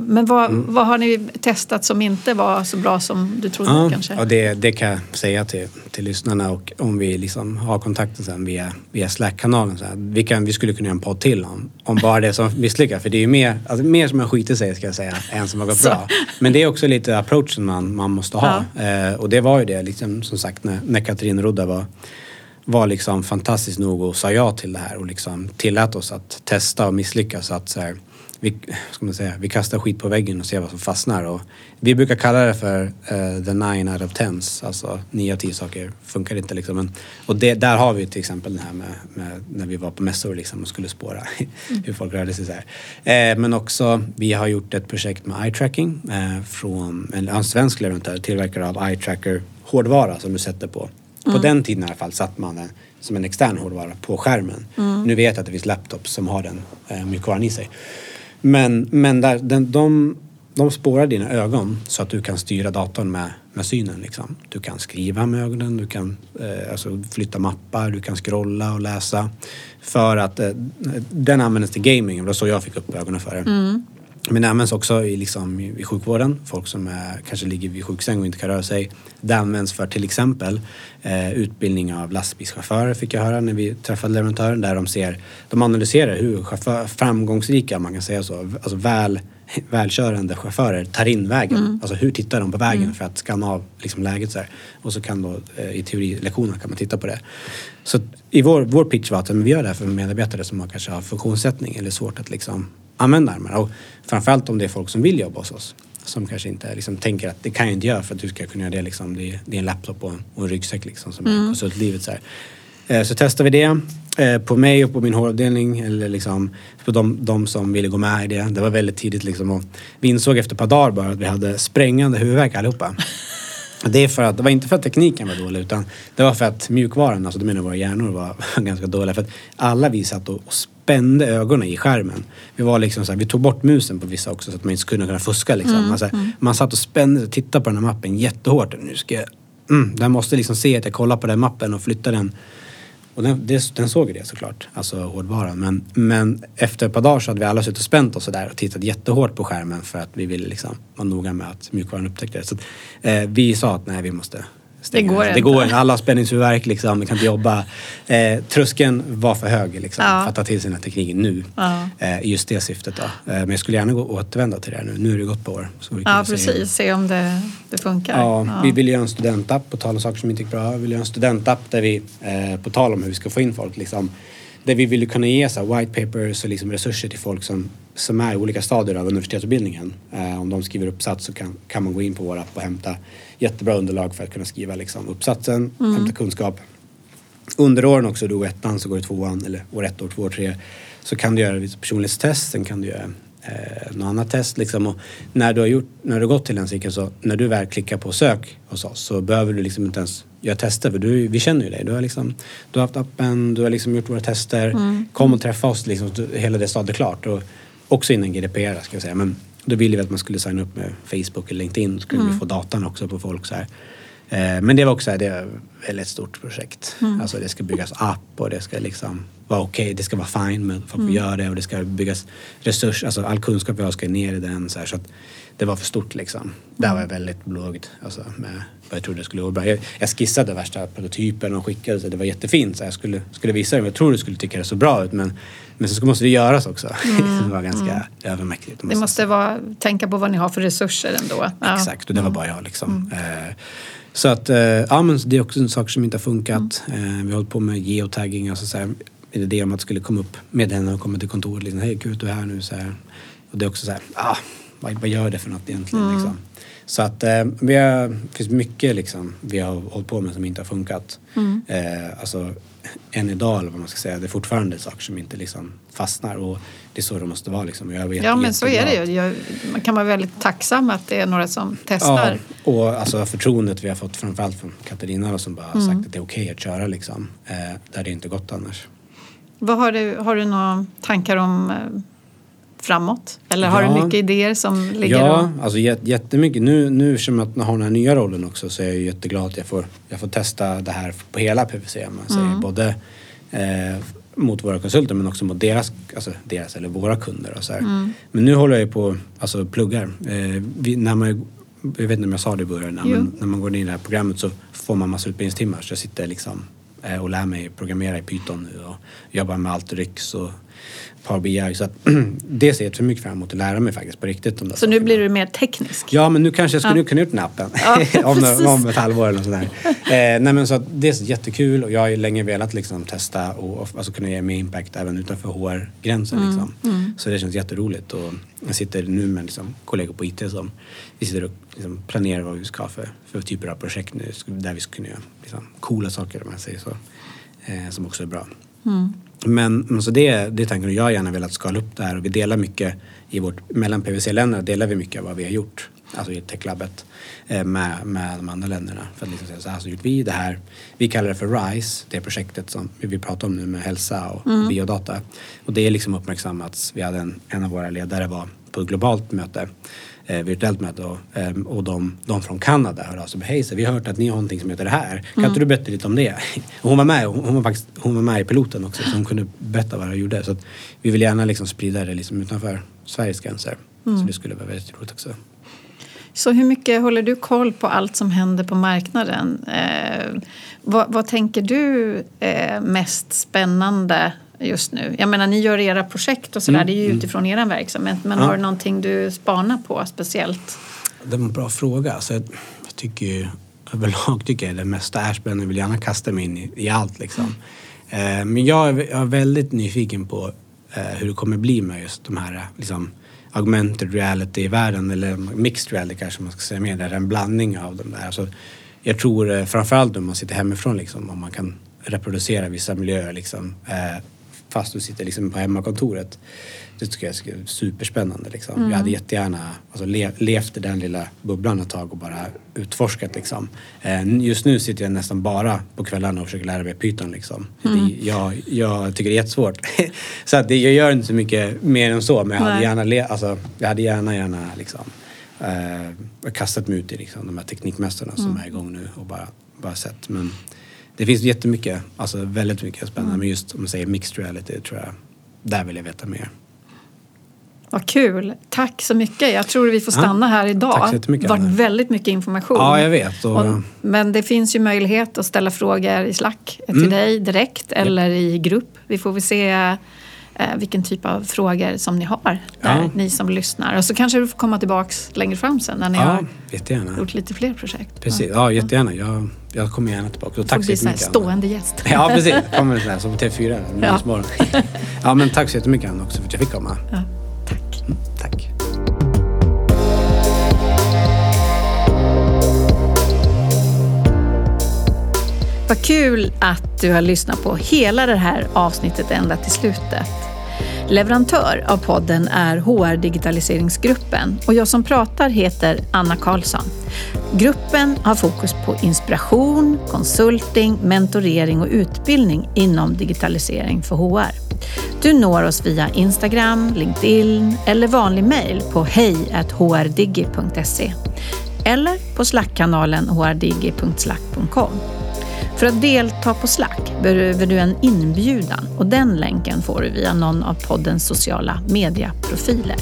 men vad, vad har ni testat som inte var så bra som du trodde Ja, kanske? och det, det kan jag säga till, till lyssnarna och om vi liksom har kontakten sen via, via Slack-kanalen. Så här, vi, kan, vi skulle kunna göra en podd till om, om bara det som misslyckas. För det är ju mer, alltså, mer som har skitit sig ska jag säga än som har gått Så. bra. Men det är också lite approachen man, man måste ha. Eh, och det var ju det liksom, som sagt när, när Katrin Rodda var var liksom fantastiskt nog och sa ja till det här och liksom tillät oss att testa och misslyckas. Så att så här, vi, ska man säga, vi kastar skit på väggen och ser vad som fastnar. Och vi brukar kalla det för uh, the nine out of tens. Alltså nio av tio saker funkar inte liksom. Men, och det, där har vi till exempel det här med, med när vi var på mässor liksom och skulle spåra hur folk rörde sig så här. Eh, men också, vi har gjort ett projekt med eye tracking eh, från en, en svensk leverantör, tillverkare av eye tracker hårdvara som du sätter på. På den tiden i alla fall satt man den som en extern hårdvara på skärmen. Nu vet jag att det finns laptops som har den eh, mjukvaran i sig. Men, men där, den, de, de spårar dina ögon så att du kan styra datorn med, med synen. Liksom. Du kan skriva med ögonen, du kan eh, alltså flytta mappar, du kan scrolla och läsa. För att eh, den används till gaming det var så jag fick upp ögonen för det. Men det används också i, liksom, i, sjukvården. Folk som är, kanske ligger vid sjuksäng och inte kan röra sig. Det används för till exempel eh, utbildning av lastbilschaufförer fick jag höra när vi träffade leverantören. Där de ser, de analyserar hur chaufför, framgångsrika, man kan säga så, alltså väl, välkörande chaufförer tar in vägen. Alltså hur tittar de på vägen för att skanna av liksom, läget så här. Och så kan då eh, i teorilektionerna kan man titta på det. Så i vår, vår pitch var att men vi gör det här för medarbetare som har kanske har funktionssättning eller svårt att liksom använda armarna. Och framförallt om det är folk som vill jobba hos oss. Som kanske inte liksom tänker att det kan jag inte göra för att du ska kunna göra det. Liksom. Det, är, det är en laptop och en, och en ryggsäck liksom, som är konsultlivet. Så, här. Eh, så testar vi det eh, på mig och på min håravdelning. Eller liksom på de, de som ville gå med i det. Det var väldigt tidigt liksom. Och vi insåg efter ett par dagar bara att vi hade sprängande huvudvärk allihopa. Det, är för att, det var inte för att tekniken var dålig utan det var för att mjukvaran, alltså det menar våra hjärnor var ganska dåliga. För att alla vi satt och, och spände ögonen i skärmen. Vi var liksom så här, vi tog bort musen på vissa också så att man inte skulle kunna fuska liksom. Alltså, Man satt och spände och tittade på den här mappen jättehårt. Nu ska jag, mm, jag måste liksom se att jag kollar på den mappen och flyttar den. Och den, det, den såg ju det såklart, alltså hårdvaran. Men, men efter ett par dagar så hade vi alla suttit och spänt oss där och tittat jättehårt på skärmen för att vi ville liksom vara noga med att mjukvaran upptäckte det. Så att, eh, vi sa att nej, vi måste Det går det inte. går inte. Alla har spänningshuvudvärk liksom, vi kan inte jobba. Eh, tröskeln var för hög liksom, Ja. för att ta till sig den här tekniken nu. Ja. Eh, just det syftet då. Eh, men jag skulle gärna gå återvända till det här nu. Nu har det gått på år. Så vi Ja, kan se- precis. Se om det, det funkar. Ja, vi vill göra en studentapp på tal om saker som inte gick bra. Vi vill göra en studentapp där vi, eh, på tal om hur vi ska få in folk, liksom, där vi vill kunna ge så här, white papers och liksom resurser till folk som, som är i olika stadier av universitetsutbildningen. Eh, om de skriver uppsats så kan, kan man gå in på vår app och hämta jättebra underlag för att kunna skriva liksom, uppsatsen, hämta kunskap. Under åren också, du går ettan så går du tvåan, eller år ett, år två, år tre. Så kan du göra personlighetstest, sen kan du göra eh, något annat test. Liksom. Och när, du har gjort, när du har gått till den cykeln så när du väl klickar på sök hos oss så behöver du liksom inte ens göra tester för du, vi känner ju dig. Du har, liksom, du har haft appen, du har liksom gjort våra tester. Kom och träffa oss, liksom, hela det stadiet klart. Och också innan GDPR ska jag säga. Men då ville vi att man skulle signa upp med Facebook eller LinkedIn. Då skulle vi få datan också på folk så här. Eh, men det var också det ett väldigt stort projekt. Mm. Alltså det ska byggas app och det ska liksom vara okej, okay, det ska vara fine med att få Mm. göra det och det ska byggas resurs, alltså all kunskap vi har ska ner i den. Så, här, så att det var för stort liksom. Där Mm. var jag väldigt blåögd alltså, med vad jag trodde det skulle gå bra. Jag, jag skissade värsta prototypen och skickade så det var jättefint. Så jag skulle, skulle visa det, jag tror du skulle tycka det så bra ut men, men så måste det göras också. det var ganska övermäktigt. Det måste vara, tänka på vad ni har för resurser ändå. Exakt, och det var bara jag liksom. Eh, så att, eh, ja men det är också en sak som inte har funkat. Eh, vi har hållit på med geotagging, alltså så här, en idé om att skulle komma upp med henne och komma till kontoret. Liksom, Hej, kul att du är här nu. Så här. Och det är också så här, ah, vad, vad gör det för något egentligen? Liksom. Så att eh, vi har, det finns mycket liksom, vi har hållit på med som inte har funkat. Eh, alltså, än idag, eller vad man ska säga, det är fortfarande saker som inte liksom fastnar. Och det är så det måste vara. Liksom. Jag Ja, men så är det ju. Jag, man kan vara väldigt tacksam att det är några som testar. Ja, och alltså förtroendet vi har fått framförallt från Katarina då, som bara har sagt att det är okej att köra liksom. Eh, det hade inte gått annars. Vad har, du, har du några tankar om eh, framåt? Eller har Ja. du mycket idéer som ligger Ja, och... alltså jät- jättemycket. Nu, nu eftersom att jag har den här nya rollen också så är jag jätteglad att jag får, jag får testa det här på hela PVC. Man säger. Både eh, mot våra konsulter men också mot deras, alltså deras eller våra kunder. Och så här. Men nu håller jag på, alltså pluggar. Eh, vi, när man, jag vet inte om jag sa det i början, Jo. men när man går in i det här programmet så får man massa utbildningstimmar. Så jag sitter liksom eh, och lär mig programmera i Python nu och jobbar med Alteryx och Power BI. Så att det ser jag för mycket fram emot att lära mig faktiskt på riktigt. Om de Så nu sakerna. blir du mer teknisk? Ja, men nu kanske jag skulle Ja. kunna gjort den appen. Ja, om, om ett halvår eller något sådär. Eh, nej men så att det är så jättekul och jag har ju länge velat liksom testa och, och alltså kunna ge mig impact även utanför HR-gränsen. Mm, Liksom. Så det känns jätteroligt och jag sitter nu med liksom, kollegor på IT som vi sitter och liksom planerar vad vi ska ha för, för typer av projekt nu där vi ska kunna göra liksom, coola saker om man säger så. Eh, som också är bra. Mm. Men, men så det, det är tanken jag har gärna velat skala upp det här och vi delar mycket i vårt, mellan PVC-länderna delar vi mycket av vad vi har gjort. Alltså i techlabbet eh, med, med de andra länderna. För att liksom säga så här så gjort vi det här. Vi kallar det för RISE, det projektet som vi pratar om nu med hälsa och biodata. Och det är liksom uppmärksammats. Vi hade en, en av våra ledare var på ett globalt möte eh, virtuellt möte och, eh, och de, de från Kanada hörde av sig. Hej, så vi har hört att ni har någonting som heter det här. Kan inte du berätta lite om det? Och hon var med, hon, hon var faktiskt, hon var med i piloten också så hon kunde berätta vad det gjorde. Så vi vill gärna liksom sprida det liksom utanför Sveriges gränser. Så det skulle vara väldigt roligt också. Så hur mycket håller du koll på allt som händer på marknaden? Eh, vad, vad tänker du är mest spännande just nu? Jag menar, ni gör era projekt och sådär, det är ju utifrån er verksamhet. Men Ja. har du någonting du spanar på speciellt? Det var en bra fråga. Alltså, jag tycker ju överlag tycker jag det mesta är spännande. Jag vill gärna kasta mig in i, i allt liksom. Eh, men jag är, jag är väldigt nyfiken på eh, hur det kommer bli med just de här liksom, augmented reality i världen eller mixed reality kanske man ska säga mer. Där en blandning av de där. Alltså, jag tror eh, framförallt om man sitter hemifrån liksom, om man kan reproducera vissa miljöer liksom, eh, fast du sitter liksom på hemmakontoret. Det tycker jag är superspännande. Liksom. Jag hade jättegärna alltså, le, levt i den lilla bubblan ett tag och bara utforskat. Liksom. Eh, just nu sitter jag nästan bara på kvällarna och försöker lära mig Python. Liksom. Det, jag, jag tycker det är jättesvårt. så att det, jag gör inte så mycket mer än så men jag hade Nej. gärna, le, alltså, jag hade gärna, gärna liksom, eh, kastat mig ut i liksom, de här teknikmästarna som är igång nu och bara, bara sett. Men det finns jättemycket, alltså väldigt mycket spännande. Men just om man säger mixed reality tror jag, där vill jag veta mer. Vad kul! Tack så mycket. Jag tror vi får Ja, stanna här idag. tack så jättemycket, Det har varit väldigt mycket information. Ja, jag vet. Och, Och, men det finns ju möjlighet att ställa frågor i Slack till Mm. dig direkt eller i grupp. Vi får väl se vilken typ av frågor som ni har, där, Ja. ni som lyssnar. Och så kanske du får komma tillbaks längre fram sen när ni ja, har jättegärna. gjort lite fler projekt. Precis, ja jättegärna. Jag, jag kommer gärna tillbaka. Och tack så så jättemycket. Stående gäst. Ja, precis. Kommer sån här som på TV4, Ja. Ja, men tack så jättemycket Anna också för att jag fick komma. Ja, tack. Tack. Vad kul att du har lyssnat på hela det här avsnittet ända till slutet. Leverantör av podden är HR Digitaliseringsgruppen och jag som pratar heter Anna Karlsson. Gruppen har fokus på inspiration, konsulting, mentorering och utbildning inom digitalisering för HR. Du når oss via Instagram, LinkedIn eller vanlig mejl på hej.hrdigi.se. eller på slackkanalen hrdigi.slack.com. För att delta på Slack behöver du en inbjudan och den länken får du via någon av poddens sociala medieprofiler.